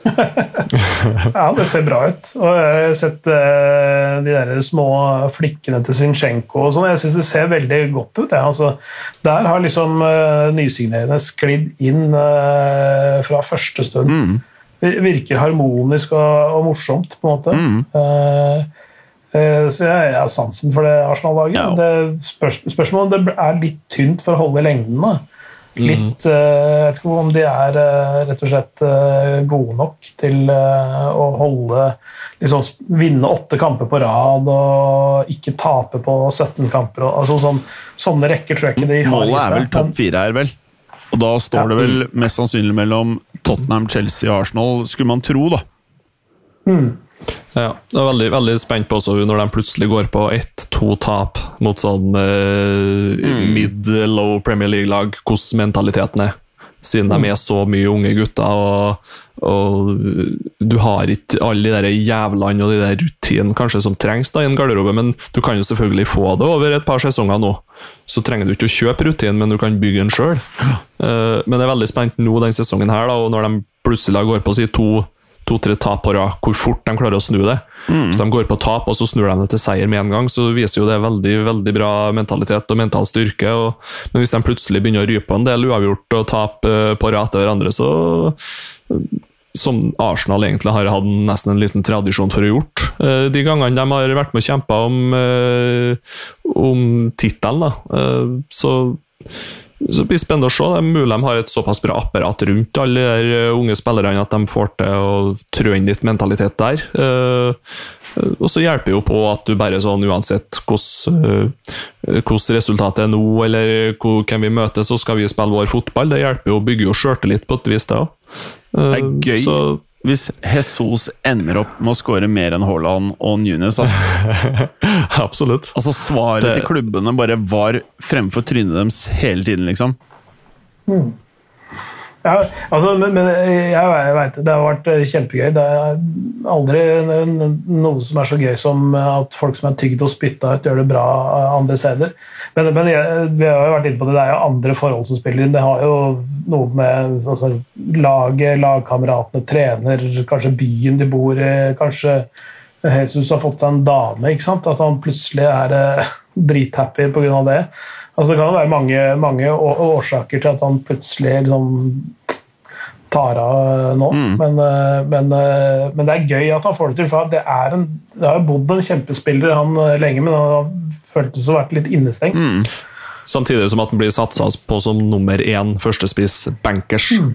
Ja, det ser bra ut. Og jeg har sett uh, de der små flikkene til Zinchenko og sånn. Jeg syns det ser veldig godt ut. Ja. Altså, der har liksom uh, nysignerende sklidd inn uh, fra første stund. Mm. Virker harmonisk og, og, morsomt, på en måte. Mm. Så jeg, jeg har sansen for det Arsenal-laget. Ja. Spørs, spørsmålet om det er litt tynt for å holde lengden. da. Litt uh, Jeg vet ikke om de er uh, rett og slett uh, gode nok til å holde liksom, Vinne åtte kamper på rad og ikke tape på 17 kamper. Og, altså, sånn, sånne rekker tror jeg ikke de har. Målet er vel topp fire her, vel? Og da står ja. det vel mest sannsynlig mellom Tottenham, Chelsea og Arsenal, skulle man tro, da. Mm. Ja, jeg er veldig, veldig spent på også når de plutselig går på ett-to tap mot sånn eh, mm. mid-low Premier League-lag, hvordan mentaliteten er. Siden mm. de er så mye unge gutter, og, og du har ikke alle de der jævlene og de der rutinene kanskje som trengs da i en garderobe, men du kan jo selvfølgelig få det over et par sesonger nå. Så trenger du ikke å kjøpe rutinen, men du kan bygge den sjøl. Uh, men jeg er veldig spent nå den sesongen her, da, og når de plutselig går på å si to to-tre tap på rad, hvor fort de klarer å snu det. Mm. Hvis de går på tap og så snur de det til seier med en gang, så viser jo det veldig veldig bra mentalitet og mental styrke. Og, men hvis de plutselig begynner å rype en del uavgjort og tape uh, på rad etter hverandre, så som Arsenal egentlig har hatt nesten en liten tradisjon for å gjort. Uh, de gangene de har vært med og kjempa om, om tittelen, så så det blir spennende å se. Det er mulig de har et såpass bra apparat rundt alle de eh, unge spillerne at de får til å trø inn litt mentalitet der. Uh, og så hjelper jo på at du bare sånn uansett hvordan, uh, resultatet er nå, eller hvem vi møter, så skal vi spille vår fotball. Det hjelper jo å bygge jo sjøltillit på et vis, det òg. Det er gøy. Så, hvis Jesus ender opp med å skåre mer enn Haaland og Nunes. Altså. Absolutt. Altså Svaret det... til klubbene bare var fremfor trynet deres hele tiden, liksom. Mm. Ja, altså, men, men jeg, jeg veit det har vært eh, kjempegøy. Det er aldri noe som er så gøy som at folk som er tygd og spytta ut, gjør det bra eh, andre steder. Men, men jeg, vi har jo vært inne på det, det er jo andre forhold som spiller inn. Det har jo noe med altså, laget, lagkameratene, trener, kanskje byen de bor i. Kanskje Jesus har fått seg en dame. ikke sant? At han plutselig er eh, drithappy pga. det. Altså, det kan være mange, mange årsaker til at han plutselig liksom tar av nå. Mm. Men, eh, men, eh, men, det er gøy at han får det til. for Det, er en, det har jo bodd en kjempespiller han eh, lenge, men han har føltes å vært litt innestengt. Mm. Samtidig som at han blir satsa på som nummer én førstespiss bankers. Mm.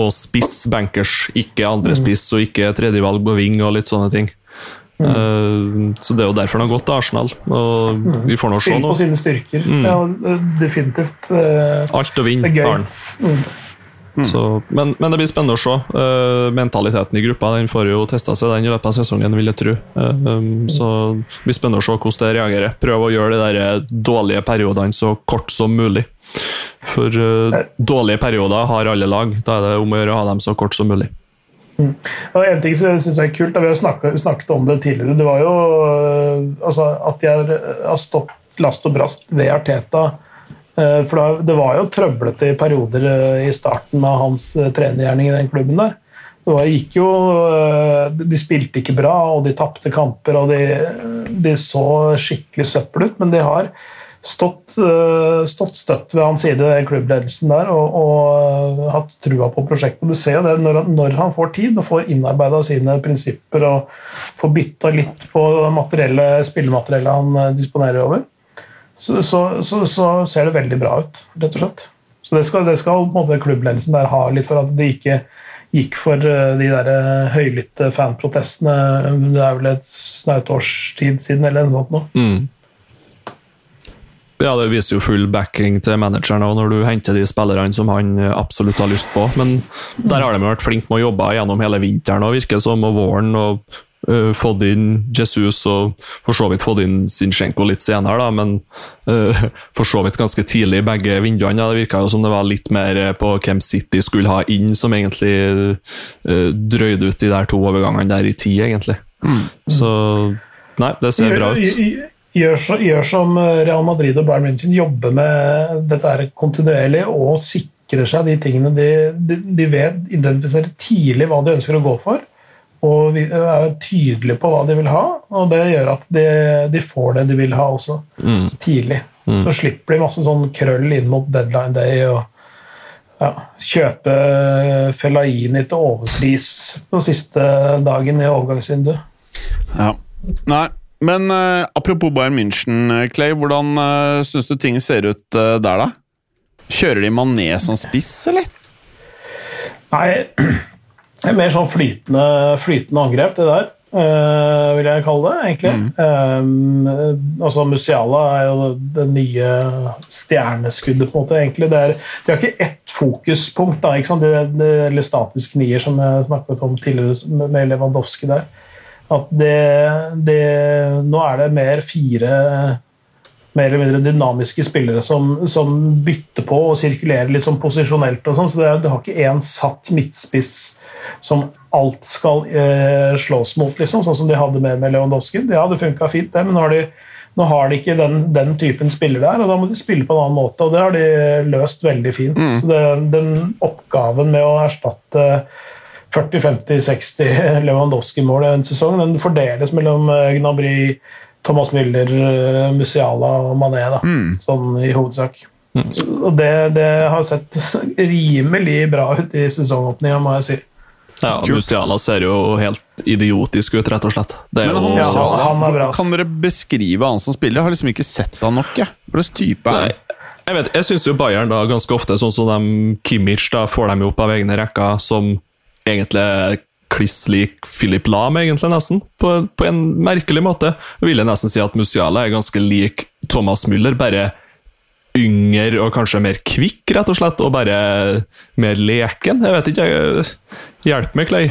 Og spiss bankers, ikke andrespiss mm. og ikke tredjevalg på ving og litt sånne ting. Mm. Uh, så Det er jo derfor han har gått til Arsenal. Og mm. Vi får nå se nå. på sine styrker. Mm. Ja, definitivt. Uh, Alt å vinne har han. Mm. mm. Så, men, men, det blir spennende å se. Uh, mentaliteten i gruppa den får jo testa seg den i løpet av sesongen, vil jeg tro. Um, mm. så det blir spennende å se hvordan det reagerer. Prøve å gjøre de der dårlige periodene så kort som mulig. For dårlige perioder har alle lag. Da er det om å gjøre å ha dem så kort som mulig. Mm. Og en ting som jeg synes er kult, Vi har snakket, snakket, om det tidligere. Det var jo altså, at de har, har stått last og brast ved Arteta. For Det var jo trøblete i perioder i starten av hans trenergjerning i den klubben. der. Det gikk jo, De spilte ikke bra, og de tapte kamper. og de, de, så skikkelig søppel ut, men de har stått, stått støtt ved hans side, klubbledelsen der, og, og hatt trua på prosjektet. Du ser det når, når, han får tid og får innarbeida sine prinsipper og får bytta litt på spillemateriellet han disponerer over, så, så, så, så, ser det veldig bra ut, rett og slett. Så det skal, det skal klubbledelsen der ha litt for at de ikke gikk for eh, de der eh, høylytte fanprotestene. Det er vel et snaut års tid siden eller noe sånt. Mm. Ja, det viser jo full backing til manageren òg, når du henter de spillerne som han absolutt har lyst på. Men der har de vært flinke med å jobbe gjennom hele vinteren og virker som, og våren. og uh, fått inn Jesus og for så vidt fått inn Zinchenko litt senere, da, men uh, for så vidt ganske tidlig i begge vinduene. Ja, det virka jo som det var litt mer på hvem City skulle ha inn, som egentlig uh, drøyde ut de der to overgangene der i tid, egentlig. Mm. Så nei, det ser bra ut. Gjør, gjør, som Real Madrid og Bayern München, jobber med dette kontinuerlig og sikrer seg de tingene de, de, de vet, identifiserer tidlig hva de ønsker å gå for og er tydelige på hva de vil ha. Og det gjør at de, de får det de vil ha også, mm. tidlig. Mm. Så slipper de masse sånn krøll inn mot deadline day og ja, kjøpe Fellaini til overpris på siste dagen i overgangsvinduet. Ja. Nei, men uh, apropos Bayern München, Clay. Hvordan uh, syns du ting ser ut uh, der, da? Kjører de Mané som spiss, eller? Nei det er mer sånn flytende, flytende angrep, det der. Uh, vil jeg kalle det, egentlig. Mm. Um, altså Musiala er jo det nye stjerneskuddet, på en måte. egentlig. Det er, de har ikke ett fokuspunkt, da, ikke sant? Det, det, eller statisk nier, som jeg snakket om tidligere med Lewandowski der. At det, det, Nå er det mer fire mer eller mindre dynamiske spillere som, som bytter på og sirkulerer litt sånn posisjonelt. og sånn, så det, det har ikke én satt midtspiss som alt skal eh, slås mot, liksom, sånn som de hadde med, med Lewandowski. Det hadde funka fint, det, men nå har de, nå har de ikke den, den, typen spiller der, og da må de spille på en annen måte. og Det har de løst veldig fint. Mm. Så det, Den oppgaven med å erstatte 40-50-60 Lewandowski-mål i en sesong, den fordeles mellom eh, Gnabry, Thomas Müller, eh, Musiala og Mané, da, mm. sånn i hovedsak. Mm. Og det, det, har sett rimelig bra ut i sesongåpninga, må jeg si. Ja, Musiala ser jo helt idiotisk ut, rett og slett. Men han, jo, ja, han kan dere beskrive han som spiller? Jeg har liksom ikke sett han nok. Hva slags type er han? Jeg, vet, jeg syns jo Bayern da ganske ofte, sånn som de Kimmich, da får dem jo opp av egne rekker, som egentlig kliss lik Philip Lahm, egentlig, nesten. På, på, en merkelig måte. Jeg vil nesten si at Musiala er ganske lik Thomas Müller, bare yngre og kanskje mer kvikk, rett og slett, og bare mer leken. Jeg vet ikke, jeg, hjelp meg, Clay.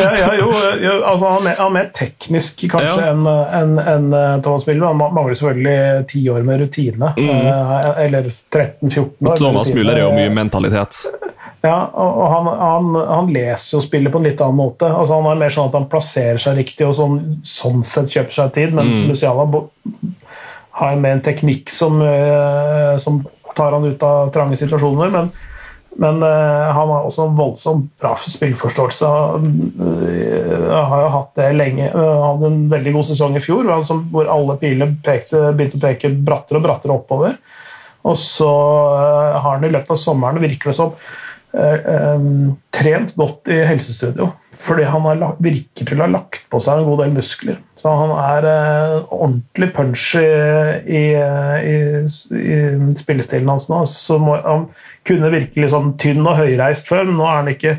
ja, ja, jo, jo altså, han, er, han, er, mer teknisk kanskje ja. enn en, en eh, Thomas Müller. Han mangler selvfølgelig ti år med rutine. Mm. Eh, eller 13-14 år. Thomas Müller er jo mye mentalitet. Ja, og han, han, han, leser og spiller på en litt annen måte. Altså, han er mer sånn at han plasserer seg riktig og sånn, sånn sett kjøper seg tid, mens mm. Luciana har med en teknikk som, eh, som tar han ut av trange situasjoner. Men, men uh, han har også en voldsomt bra spillforståelse. Han uh, har jo hatt det lenge. Han hadde en veldig god sesong i fjor hvor alle piler pekte, begynte å peke brattere og brattere oppover. Og så uh, har han i løpet av sommeren virker det som trent godt i helsestudio. Fordi han har, virker til å ha lagt på seg en god del muskler. Så han er eh, ordentlig punch i, i, i, i spillestilen hans nå. Så må, han kunne virke litt sånn tynn og høyreist før, men nå er han ikke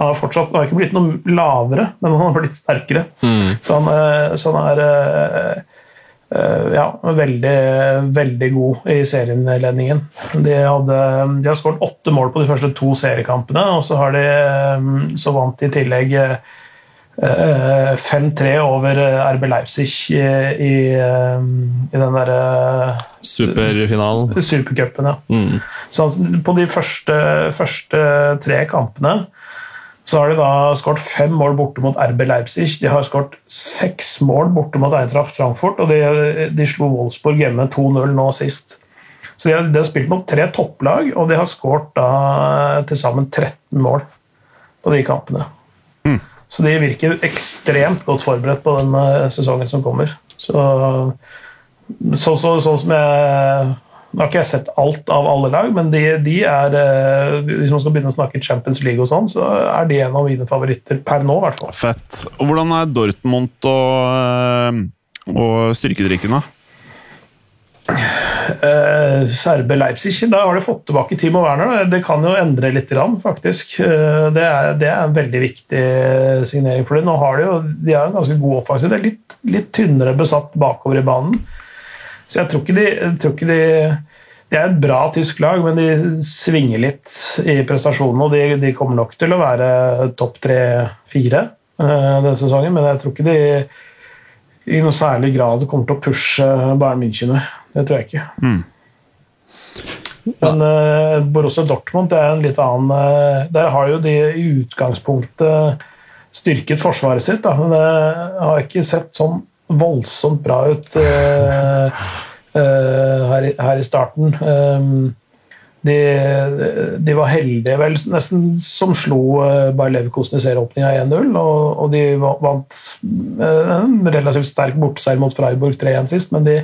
han har fortsatt, han har ikke blitt noe lavere, men han har blitt sterkere. Mm. Så, han, eh, så, han, er eh, Eh, ja, veldig, veldig god i serieinnledningen. De, hadde, de har skåret åtte mål på de første to seriekampene, og så har de eh, så vant de i tillegg 5-3 eh, over RB Leipzig i, i, i den derre Superfinalen. Supercupen, ja. Mm. Så på de første, første tre kampene Så har de da skåret fem mål borte mot RB Leipzig. De har skåret seks mål borte mot Eintracht Frankfurt, og de, de slo Wolfsburg hjemme 2-0 nå sist. Så de har, de har, spilt mot tre topplag, og de har skåret til sammen 13 mål på de kampene. Mm. Så de virker ekstremt godt forberedt på den sesongen som kommer. Så, så, så, sånn som jeg nå har ikke jeg sett alt av alle lag, men de, de, er eh, Hvis man skal begynne å snakke Champions League og sånn, så er de en av mine favoritter per nå, i hvert fall. Fett. Og hvordan er Dortmund og, eh, og styrkedrikken, da? Uh, Serbe Leipzig, da har de fått tilbake Timo Werner. Det kan jo endre litt, faktisk. Uh, det, er, det, er, en veldig viktig signering for dem. Nå har de jo de har en ganske god offensiv. Det er litt, litt tynnere besatt bakover i banen. Så jeg tror ikke de, tror ikke de de er et bra tysk lag, men de svinger litt i prestasjonene. Og de, de kommer nok til å være topp tre-fire uh, denne sesongen, men jeg tror ikke de i noe særlig grad kommer til å pushe Bayern München. Det tror jeg ikke. Mm. Men uh, Borussia Dortmund det er en litt annen uh, Der har jo de i utgangspunktet styrket forsvaret sitt, da, men det har ikke sett sånn voldsomt bra ut uh, uh, her, i, her, i starten. Um, de, de, var heldige, vel, nesten som slo uh, Bayer Leverkosten i serieåpninga 1-0. Og, og, de vant en relativt sterk borteseier mot Freiburg 3-1 sist, men de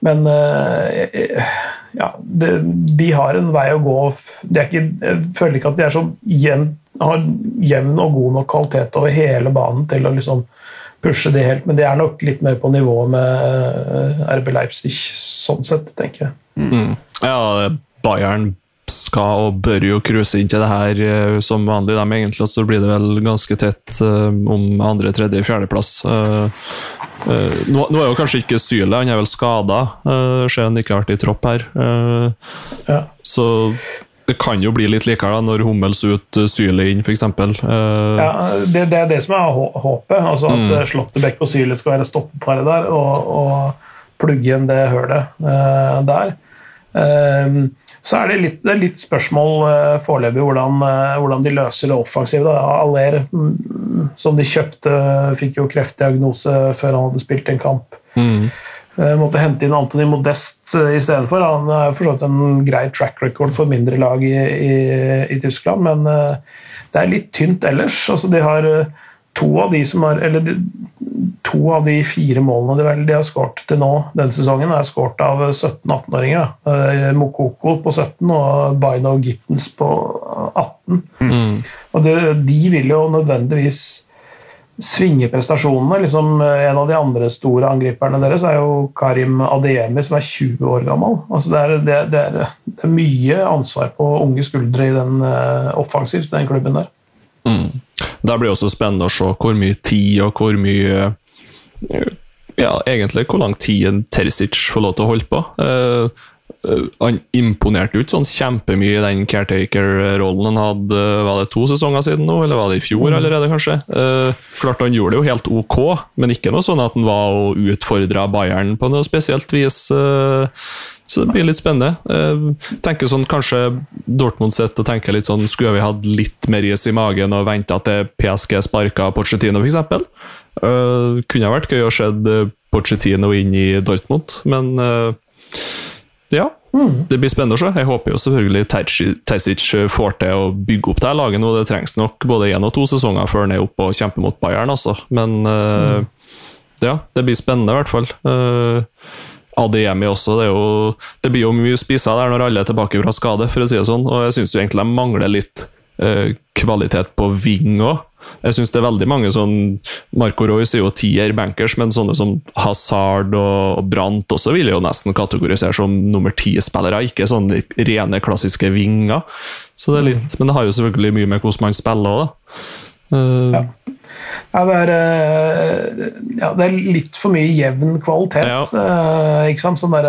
men ja, de, de, har en vei å gå. Ikke, jeg føler ikke at de er så jevn, har jevn og god nok kvalitet over hele banen til å liksom pushe det helt, men det er nok litt mer på nivå med eh, RB Leipzig, sånn sett, tenker jeg. Mm. Ja, Bayern skal og bør jo cruise inn til det her uh, som vanlig. dem egentlig, så blir det vel ganske tett uh, om andre, tredje, fjerdeplass. Nå, nå, er jo kanskje ikke Syle, han er vel skada. Ser han ikke har vært i tropp her. Ja. Så det kan jo bli litt likere da, når Hummels ut uh, Syle inn, f.eks. Uh, ja, det, det, er det som er håpet. altså At mm. Eh, Slåttebekk og Syle skal være stoppeparet der og, og, plugge igjen det hølet uh, der. Um, så er det litt, det er litt spørsmål uh, foreløpig hvordan, uh, hvordan, de løser det offensive. Aller, mm, som de kjøpte, fikk jo kreftdiagnose før han hadde spilt en kamp. Mm. Uh, måtte hente inn Antony Modest uh, istedenfor. Han er forstått en grei track record for mindre lag i, i, i Tyskland, men det er litt tynt ellers. Altså, de har to av de som har eller de, to av de fire målene de, vel, de har skåret til nå denne sesongen, er skåret av 17-18-åringer. Mokoko på 17 og Bino Gittens på 18. Mm. Og det, de vil jo nødvendigvis svinge prestasjonene. Liksom, eh, en av de andre store angriperne deres er jo Karim Adeyemi, som er 20 år gammel. Altså, det, er, det, det, er, det, er, mye ansvar på unge skuldre i den uh, offensivt, den klubben der. Mm. Det blir også spennende å se hvor mye tid og hvor mye Ja, egentlig hvor lang tid Terzic får lov til å holde på. Eh, han imponerte jo ikke sånn kjempemye i den caretaker-rollen han hadde Var det to sesonger siden nå, eller var det i fjor mm. allerede, kanskje? Eh, klart Han gjorde det jo helt ok, men ikke noe sånn at han var og utfordra Bayern på noe spesielt vis. Eh, så det blir litt spennende. Eh, tenker sånn, Kanskje Dortmund sitter og tenker litt sånn Skulle vi hatt litt mer is i magen og venta til PSG sparka Pochettino, f.eks.? Uh, kunne ha vært gøy å se Pochettino inn i Dortmund, men eh, ja, mm. det blir spennende å se. Jeg håper jo selvfølgelig Terzic får til å bygge opp det laget nå. Det trengs nok både én og to sesonger før han er oppe og kjemper mot Bayern, altså. Men uh, mm. ja, det blir spennende i hvert fall. Uh, ADM også. Det, jo, det, blir jo mye spisa der når alle er tilbake fra skade, for å si det sånn. Og jeg syns egentlig de mangler litt uh, kvalitet på ving òg. Jeg syns det er veldig mange sånn Marco Royce er jo tier bankers, men sånne som Hazard og Brant også vil jeg jo nesten kategorisere som nummer ti-spillere, ikke sånne rene, klassiske vinger. Så det er litt, Men det har jo selvfølgelig mye med hvordan man spiller òg, da. Uh, ja. Ja det, er, eh, ja, det er litt for mye jevn kvalitet. Ja. Uh, ikke sant? Sånn der,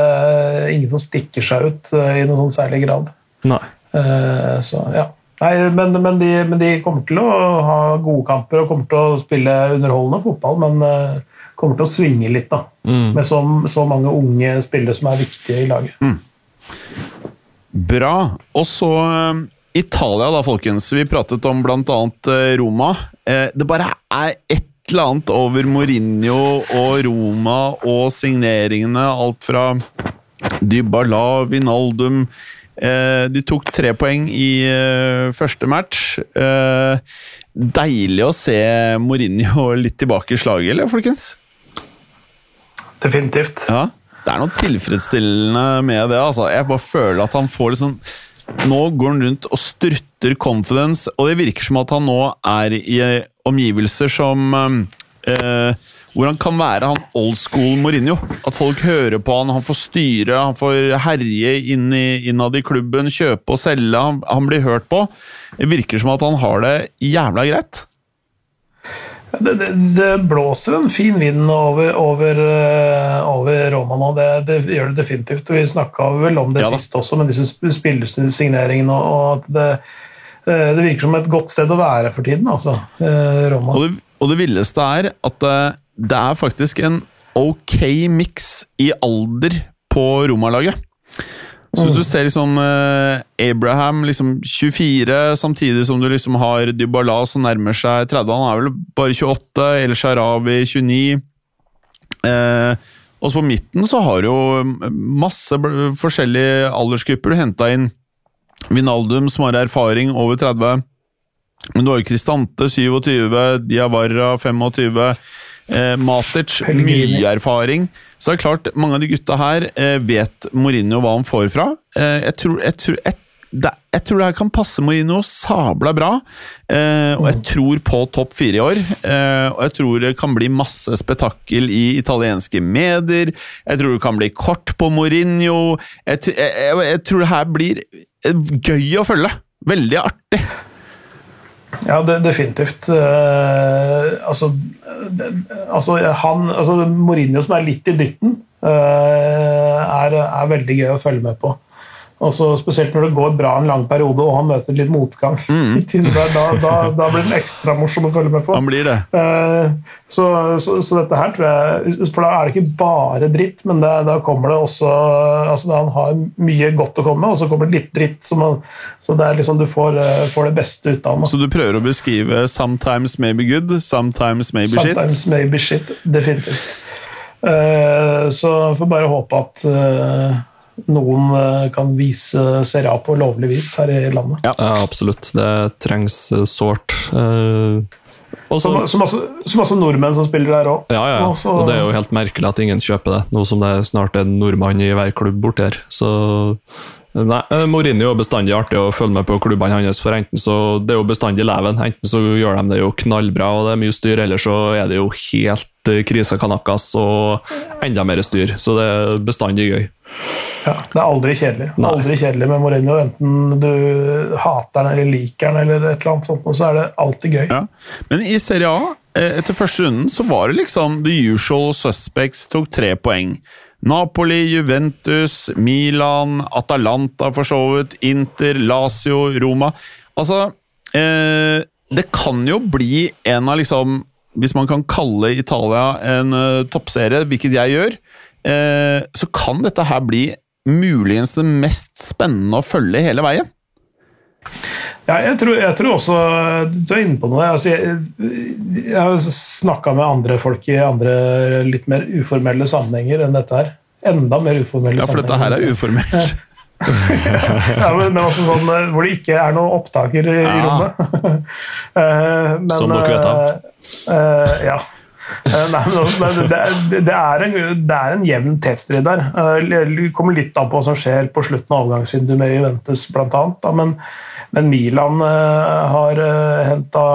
ingen som stikker seg ut i noen sånn særlig grad. Nei. så ja. Nei, men, men, de, men, de, kommer til å ha gode kamper og kommer til å spille underholdende fotball, men uh, kommer til å svinge litt, da. Mm. Med så, så, mange unge spillere som er viktige i laget. Mm. Bra. Og så uh, Italia, da, folkens. Vi pratet om bl.a. Roma. Uh, det bare er et eller annet over Mourinho og Roma og signeringene. Alt fra Dybala, Vinaldum eh, De tok tre poeng i eh, første match. Deilig å se Mourinho litt tilbake i slaget, eller, folkens? Definitivt. Ja, Det er noe tilfredsstillende med det. altså. Jeg bare føler at han får litt sånn Nå går han rundt og strutter confidence, og det virker som at han nå er i omgivelser som eh, Hvor han kan være han old school Mourinho. At folk hører på han, han får styre, han får herje inn i, innad i klubben, kjøpe og selge. Han, han blir hørt på. Det virker som at han har det jævla greit. Det, det, det, blåser en fin vind over, over, eh, over Roma nå, det, det, gjør det definitivt. Vi snakka vel om det ja, sist også, med disse spillersigneringene. og at det, eh, det, virker som et godt sted å være for tiden, altså, eh, Roma. Og det, og det villeste er at det er faktisk en ok miks i alder på Roma-laget. Så hvis du ser liksom uh, Abraham liksom 24, samtidig som du liksom har Dybala som nærmer seg 30 Han er vel bare 28. El Sharawi 29. Eh, og så på midten så har du jo masse forskjellige aldersgrupper. Du henta inn Vinaldum, som har erfaring over 30. Men du har jo Kristante 27, Diawara 25. Eh, Matic, mye erfaring. Så det er klart, mange av de gutta her eh, vet Mourinho hva han får fra. Eh, jeg, tror, jeg, tror, jeg, det, jeg, tror, det, her kan passe Mourinho sabla bra. Eh, og jeg mm. tror på topp fire i år. Eh, og jeg tror det kan bli masse spetakkel i italienske medier. Jeg tror det kan bli kort på Mourinho. Jeg, tror det her blir eh, gøy å følge. Veldig artig. Ja, det, definitivt. Uh, altså, det, altså, han, altså, Mourinho som er litt i dytten, uh, er, er, veldig gøy å følge med på. Også spesielt når det går bra en lang periode og han møter litt motgang. Mm. da, da, da, blir den ekstra morsom å følge med på. Han blir det. Uh, så, så, så, dette her tror jeg For da er det ikke bare dritt, men det, da kommer det også altså Han har mye godt å komme med, og så kommer det litt dritt. Så, man, så det er liksom du får, uh, får, det beste ut av ham. Så du prøver å beskrive 'sometimes maybe good', 'sometimes maybe shit'? Sometimes maybe shit, definitivt. Uh, så får bare håpe at noen eh, kan vise Serie A på lovlig vis her i landet. Ja, absolutt. Det trengs eh, sårt. Også, som, som, også, som, også, nordmenn som spiller der òg. Ja, ja. Også, og det er jo helt merkelig at ingen kjøper det, nå som det snart er en nordmann i hver klubb borti her. Så Nei, Mourinho er bestandig artig å følge med på klubbene hans, for enten så det er jo bestandig leven. Enten så gjør de det jo knallbra og det er mye styr, eller så er det jo helt krise kanakas og enda mer styr. Så det er bestandig gøy. Ja, Det er aldri kjedelig. Nei. Aldri kjedelig med Mourinho. Enten du hater han eller liker han, eller et eller annet sånt, så er det alltid gøy. Ja. Men i Serie A, eh, etter første runden, så var det liksom the usual suspects tok tre poeng. Napoli, Juventus, Milan, Atalanta for så vidt, Inter, Lazio, Roma. Altså eh, Det kan jo bli en av liksom Hvis man kan kalle Italia en uh, toppserie, hvilket jeg gjør, så kan dette her bli muligens det mest spennende å følge hele veien? Ja, jeg tror, jeg tror også Du er inne på noe. Altså, jeg, jeg har snakka med andre folk i andre litt mer uformelle sammenhenger enn dette her. Enda mer uformelle sammenhenger. Ja, for dette her er uformelt. ja, men, men også sånn eh, hvor det ikke er noen opptaker i, ja. i rommet. uh, men, Som dere vet av. Uh, ja. Eh, nei, men det, det, er en, det er en jevn tetstrid der. Eh, det kommer litt an på hva som skjer på slutten av overgangsvinduet med Juventus bl.a. Men, men Milan uh, har henta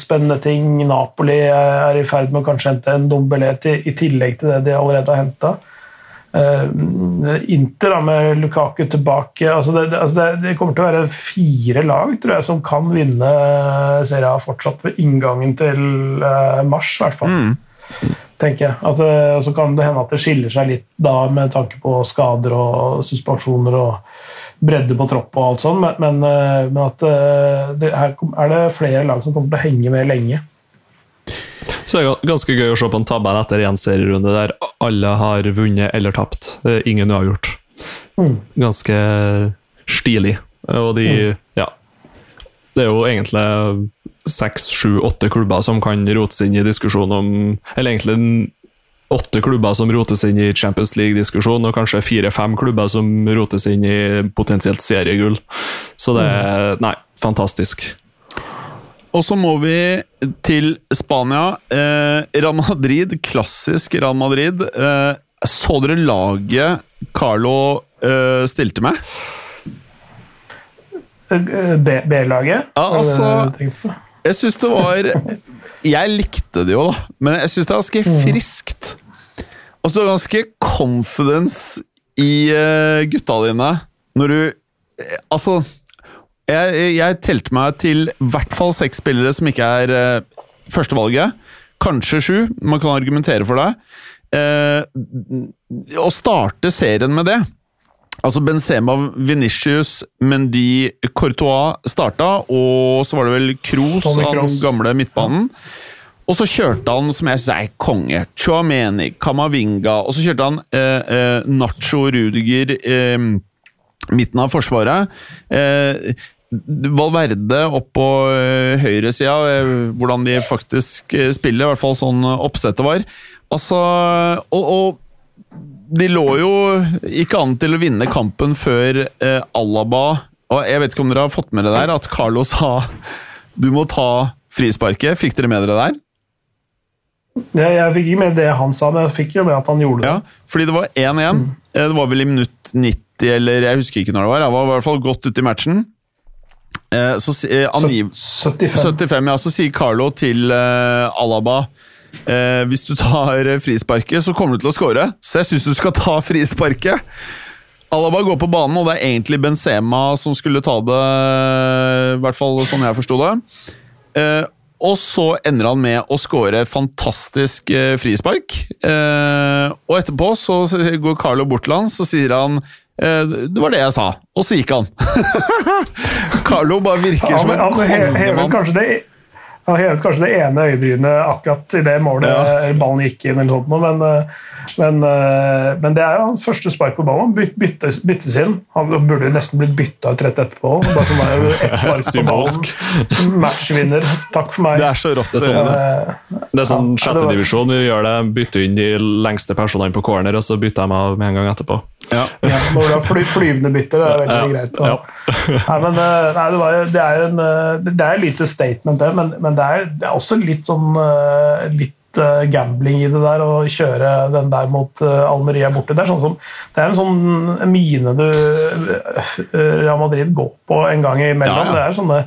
spennende ting. Napoli er i ferd med å kanskje hente en Dombelé i tillegg til det de allerede har henta. Inter da, med Lukaku tilbake altså det, altså det, det, kommer til å være fire lag tror jeg, som kan vinne Serie A fortsatt ved inngangen til mars, i hvert fall. Mm. tenker jeg. At, så kan det hende at det skiller seg litt da med tanke på skader og suspensjoner og bredde på tropp og alt sånt, men, men, men at det, her er det flere lag som kommer til å henge med lenge. Så det er ganske gøy å se på en tabell etter én serierunde der alle har vunnet eller tapt. Ingen uavgjort. Mm. Ganske stilig. Og de, mm. ja, det er jo egentlig seks, sju, åtte klubber som kan rotes inn i diskusjon om Eller egentlig åtte klubber som rotes inn i Champions League-diskusjon, og kanskje fire-fem klubber som rotes inn i potensielt seriegull. Så det er Nei, fantastisk. Og så må vi til Spania. Eh, Real Madrid, klassisk Real Madrid. Eh, så dere laget Carlo eh, stilte med? B-laget? Ja, altså Jeg syns det var Jeg likte det jo, da, men jeg syns det er ganske friskt. Altså, du har ganske confidence i uh, gutta dine når du Altså jeg, jeg telte meg til i hvert fall seks spillere som ikke er uh, førstevalget. Kanskje sju. Man kan argumentere for det. Uh, å starte serien med det Altså Benzema, Venitius, Mendy, Courtois starta, og så var det vel Kroos, den gamle midtbanen. Og så kjørte han, som jeg syns er konge, Chouameni, Kamavinga, og så kjørte han eh, eh, Nacho Rudiger eh, midten av forsvaret. Eh, Valverde opp på eh, høyresida, eh, hvordan de faktisk eh, spiller, i hvert fall sånn oppsettet var. Altså, og, og de lå jo ikke an til å vinne kampen før eh, Alaba Og jeg vet ikke om dere har fått med dere der, at Carlo sa du må ta frisparket. Fikk dere med dere der? Ja, jeg fikk ikke med det han sa, men jeg fikk jo med at han gjorde det. Ja, fordi det var 1-1. Mm. Det var vel i minutt 90, eller jeg husker ikke når det var. Jeg var i hvert fall godt ute i matchen. Så, eh, angiv, 75. 75. Ja, så sier Carlo til eh, Alaba Eh, hvis du tar frisparket, så kommer du til å score, så jeg syns du skal ta frisparket. Alaba går på banen, og det er egentlig Benzema som skulle ta det. I hvert fall sånn jeg forsto det. Eh, og så ender han med å score fantastisk frispark. Eh, og etterpå så går Carlo bort til han, så sier han det var det jeg sa, og så gikk han. Carlo bare virker som en kongemann. Kanskje det han hevet kanskje det ene øyebrynet akkurat i det målet ja. ballen gikk inn. eller sånt, men, eh, men, eh, men, det er jo hans første spark på ballen. byttes, byttes inn. Han burde jo nesten blitt bytta ut rett etterpå. Bare for meg, ett spark på ballen. Matchvinner. Takk for meg. Det er så rått. Det, sånn, det er sånn sjettedivisjon. Vi gjør det, bytter inn de lengste personene på corner, og så bytter jeg meg av med en gang etterpå. Ja. ja når du har fly, flyvende bytter, det er veldig ja. greit. Ja. nei, men, eh, nei, det, var, det, er en, det er et lite statement, det, men, men det, er, det, er, også litt sånn litt uh, gambling i det der å kjøre den der mot uh, Almeria borte. Det er, sånn som, det er en sånn mine du Real Madrid går på en gang imellom. Ja, ja. Det er sånne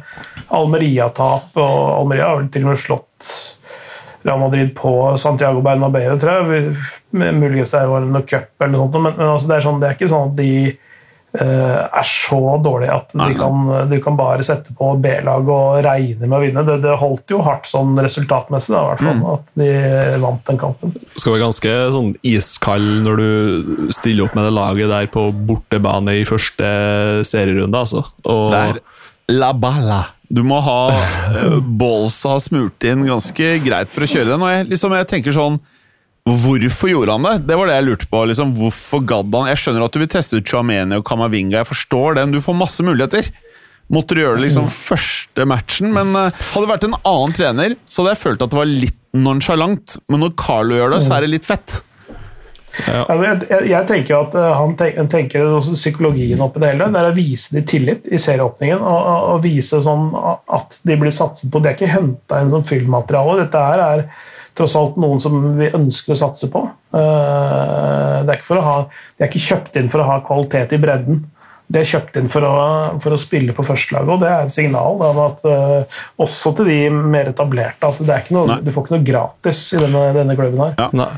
Almeria-tap, og Almeria har vel til og med slått Real Madrid på Santiago Bernabeu, tror jeg. Muligens det var noe cup eller noe sånt, men, men altså, det, er sånn, det er ikke sånn at de Eh, er så dårlig at du kan, du kan bare sette på B-lag og regne med å vinne. Det, det, holdt jo hardt sånn resultatmessig, da, hvert fall, mm. at de vant den kampen. Du skal være ganske sånn iskald når du stiller opp med det laget der på bortebane i første serierunde, altså. Og det er la balla. Du må ha Bolsa smurt inn ganske greit for å kjøre den. Og jeg, liksom, jeg tenker sånn Hvorfor gjorde han det? Det var det jeg lurte på. Liksom, hvorfor gadd han? Jeg skjønner at du vil teste ut Chouameni og Kamavinga, jeg forstår den. Du får masse muligheter. Måtte du gjøre det liksom første matchen, men uh, hadde det vært en annen trener, så hadde jeg følt at det var litt nonchalant. Men når Carlo gjør det, så er det litt fett. Ja. Jeg, jeg, jeg, tenker at uh, han tenker, tenker også psykologien oppi det hele. Det er å vise dem tillit i serieåpningen. Og, og, og, vise sånn at de blir satset på. Det er ikke henta inn som filmmateriale. Dette her er tross alt noen som vi ønsker å satse på. Eh, det er ikke, ha, de er ikke kjøpt inn for å ha kvalitet i bredden. De er kjøpt inn for å, for å spille på førstelaget, og det er et signal om at uh, også til de mer etablerte at det er ikke noe, du får ikke noe gratis i denne, denne klubben her. Ja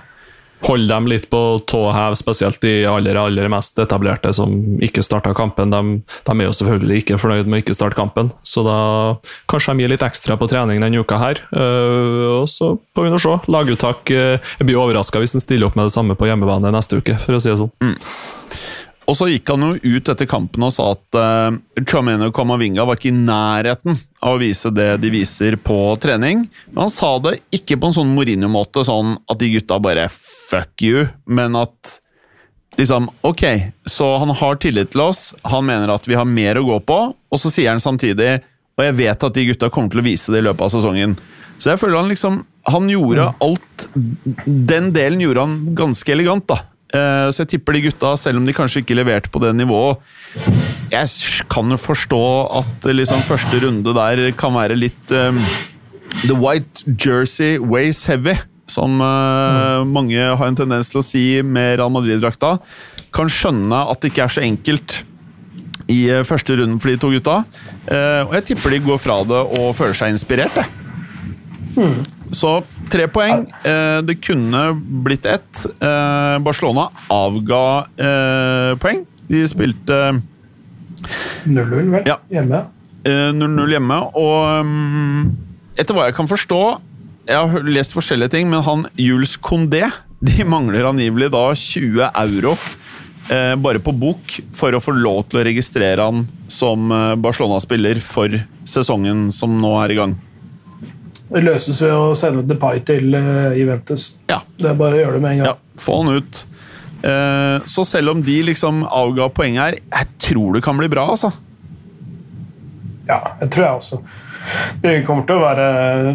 holde dem litt på tå hev, spesielt de aller, aller mest etablerte som ikke starta kampen. De, de, er jo selvfølgelig ikke fornøyd med å ikke starte kampen, så da kanskje de gir litt ekstra på trening denne uka her. Uh, og så får vi nå se. Laguttak uh, Jeg blir overraska hvis en stiller opp med det samme på hjemmebane neste uke, for å si det sånn. Mm. Og så gikk han jo ut etter kampen og sa at uh, Chameno Kamavinga var ikke i nærheten av å vise det de viser på trening. Men han sa det ikke på en sånn Mourinho-måte, sånn at de gutta bare fuck you, men at liksom Ok, så han har tillit til oss, han mener at vi har mer å gå på, og så sier han samtidig Og jeg vet at de gutta kommer til å vise det i løpet av sesongen. Så jeg føler han liksom Han gjorde alt Den delen gjorde han ganske elegant, da. Eh, Så jeg tipper de gutta, selv om de kanskje ikke leverte på det nivået Jeg kan jo forstå at eh, liksom første runde der kan være litt um, The white jersey weighs heavy, som uh, mange har en tendens til å si med Real Madrid-drakta. Kan skjønne at det ikke er så enkelt i første runden for de to gutta. Uh, og jeg tipper de går fra det og føler seg inspirert. jeg. Så tre poeng. Eh, det kunne blitt ett. Eh, Barcelona avga eh, poeng. De spilte 0-0, vel? Ja. Hjemme. eh, 0-0 hjemme, og mm, etter hva jeg kan forstå Jeg har lest forskjellige ting, men han Jules Condé De mangler angivelig da 20 euro eh, bare på bok for å få lov til å registrere han som Barcelona-spiller for sesongen som nå er i gang. Det løses ved å sende Depay til eh, Juventus. Ja, Det er bare å gjøre det med en gang. ja få han ut. Eh, så selv om de liksom avga poeng her, jeg tror det kan bli bra, altså. Ja, det tror jeg også. Det kommer til å være,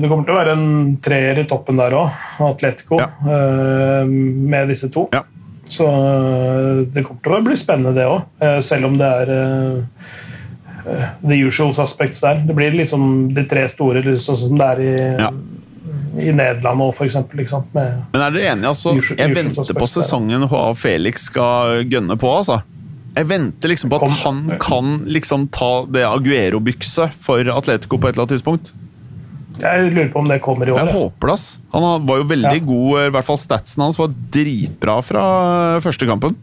det kommer til å være en treer i toppen der òg, Atletico, Ja. eh, med disse to. Ja. Så det kommer til å bli spennende, det òg. Selv om det er the usual suspects der. Det blir liksom de tre store, sånn som det er i, Ja. i Nederland nå, f.eks. Liksom, Men er dere enige? Altså, Usual- jeg usual venter på sesongen HA Felix skal gønne på, altså. Jeg venter liksom på at Kom. han kan liksom ta det Aguero-bykset for Atletico på et eller annet tidspunkt. Jeg lurer på om det kommer i år. Jeg håper det, ass. Han var jo veldig Ja. god, i hvert fall statsen hans var dritbra fra første kampen.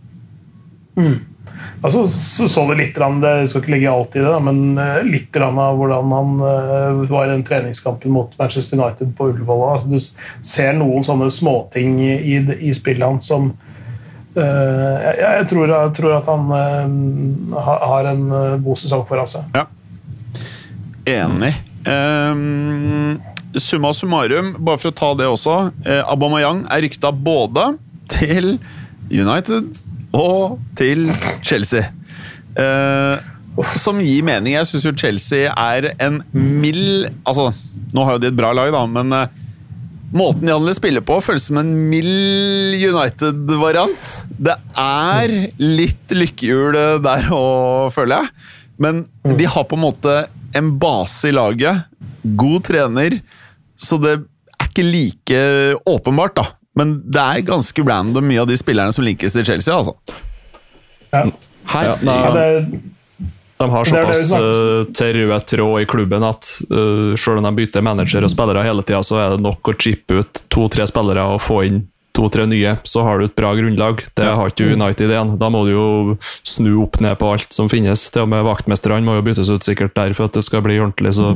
Altså, så, så det litt, grann, det skal ikke legge alt i det, da, men eh, litt grann av hvordan han eh, var i den treningskampen mot Manchester United på Ullevål. Altså, du ser noen sånne småting i, i, spillet hans som uh, jeg, jeg, tror, jeg tror at han uh, ha- har en god sesong foran seg. Ja. Enig. Um, summa summarum, bare for å ta det også. Uh, Aubameyang er rykta både til United og til Chelsea. Uh, som gir mening. Jeg syns jo Chelsea er en mild Altså, nå har jo de et bra lag, da, men uh, Måten de handler spiller på, føles som en mild United-variant. Det er litt lykkehjul der òg, føler jeg. Men de har på en måte en base i laget. God trener. Så det er ikke like åpenbart, da. Men det er ganske random mye av de spillerne som linkes til Chelsea, altså. Ja. Ja, nei, Ja, det, De har såpass uh, til tråd i klubben at uh, selv om de bytter manager og spillere hele tida, så er det nok å chippe ut to-tre spillere og få inn to-tre nye, så har du et bra grunnlag. Det har ikke United igjen. Da må du jo snu opp ned på alt som finnes. Til og med vaktmesterne må jo byttes ut sikkert der for at det skal bli ordentlig. Så,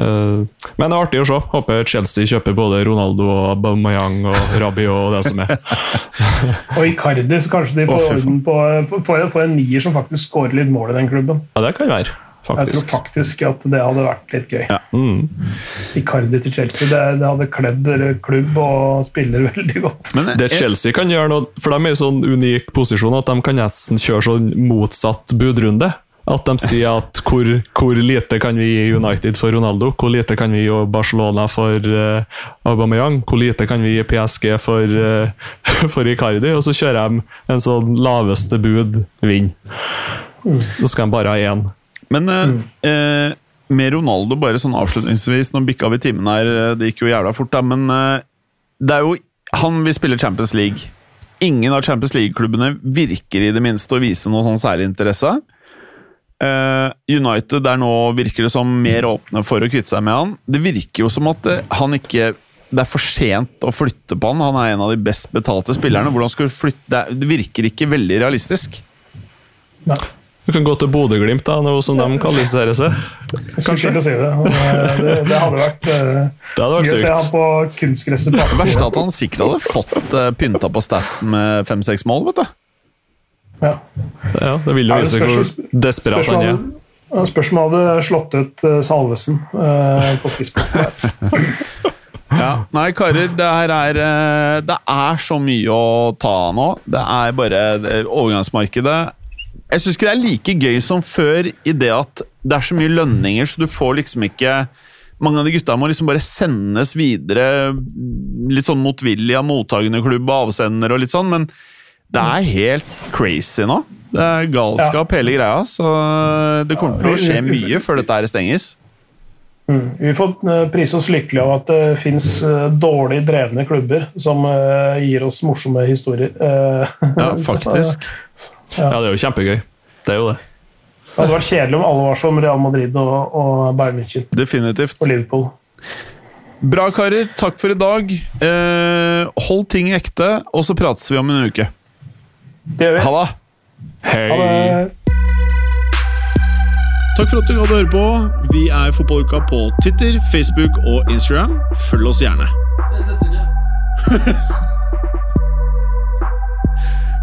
uh, men det er artig å se. Håper Chelsea kjøper både Ronaldo og Aubameyang og Rabi og det som er. og Icardi, så kanskje de får orden på får, får en nier som faktisk skårer litt mål i den klubben. Ja, det kan være, Jeg tror faktisk. faktisk at det hadde vært litt gøy. Ja. Mm. Icardi til Chelsea, det, det hadde kledd klubb og spiller veldig godt. Men Det Chelsea kan gjøre nå, for de er i sånn unik posisjon at de kan nesten kjøre sånn motsatt budrunde. At de sier at hvor, hvor lite kan vi gi United for Ronaldo, hvor lite kan vi gi Barcelona for uh, Aubameyang, hvor lite kan vi gi PSG for, uh, for Icardi, og så kjører de en sånn laveste bud vinner. Så skal de bare ha én. Men mm. eh, med Ronaldo, bare sånn avslutningsvis, nå bikka vi timen her, eh, det gikk jo jævla fort, da, men eh, det er jo Han vil spille Champions League. Ingen av Champions League-klubbene virker i det minste å vise noe sånn særlig interesse. Eh, United er nå virker det som mer åpne for å kvitte seg med han. Det virker jo som at eh, han ikke det er for sent å flytte på han. Han er en av de best betalte spillerne. Hvordan skal du flytte Det virker ikke veldig realistisk. Nei. Du kan gå til Bodø-Glimt, da, noe som de kvalifiserer seg. Til å si det. Eh, det. Det hadde vært eh, Det hadde vært gøy å se han sykt. på kunstgresset. Det verste er at han sikkert hadde fått uh, pynta på statsen med fem-seks mål, vet du. Ja. Ja, det vil jo vise hvor desperat han er. Spørs om han hadde slått ut eh, Salvesen eh, på spissplassen. Ja. Nei, karer, det her er eh, Det er så mye å ta av nå. Det er bare Overgangsmarkedet Jeg syns ikke det er like gøy som før i det at det er så mye lønninger, så du får liksom ikke Mange av de gutta må liksom bare sendes videre litt sånn motvillig av mottakende klubb og avsender og litt sånn, men det er helt crazy nå. Det er galskap, hele greia, så det kommer til å skje mye før dette her stenges. Mm. Vi får eh, prise oss lykkelige av at det fins eh, dårlig drevne klubber som eh, gir oss morsomme historier. Ja, faktisk. Ja. ja, det er jo kjempegøy. Det er jo det. Det hadde vært kjedelig om alle var som Real Madrid og, og Bayern München. Definitivt. Og Liverpool. Bra, karer. Takk for i dag. Eh, hold ting ekte, og så prates vi om en uke. Det gjør vi. Ha det. Hei. Ha det. Takk for at du gadd å høre på. Vi er Fotballuka på Twitter, Facebook og Instagram. Følg oss gjerne. Ses neste uke.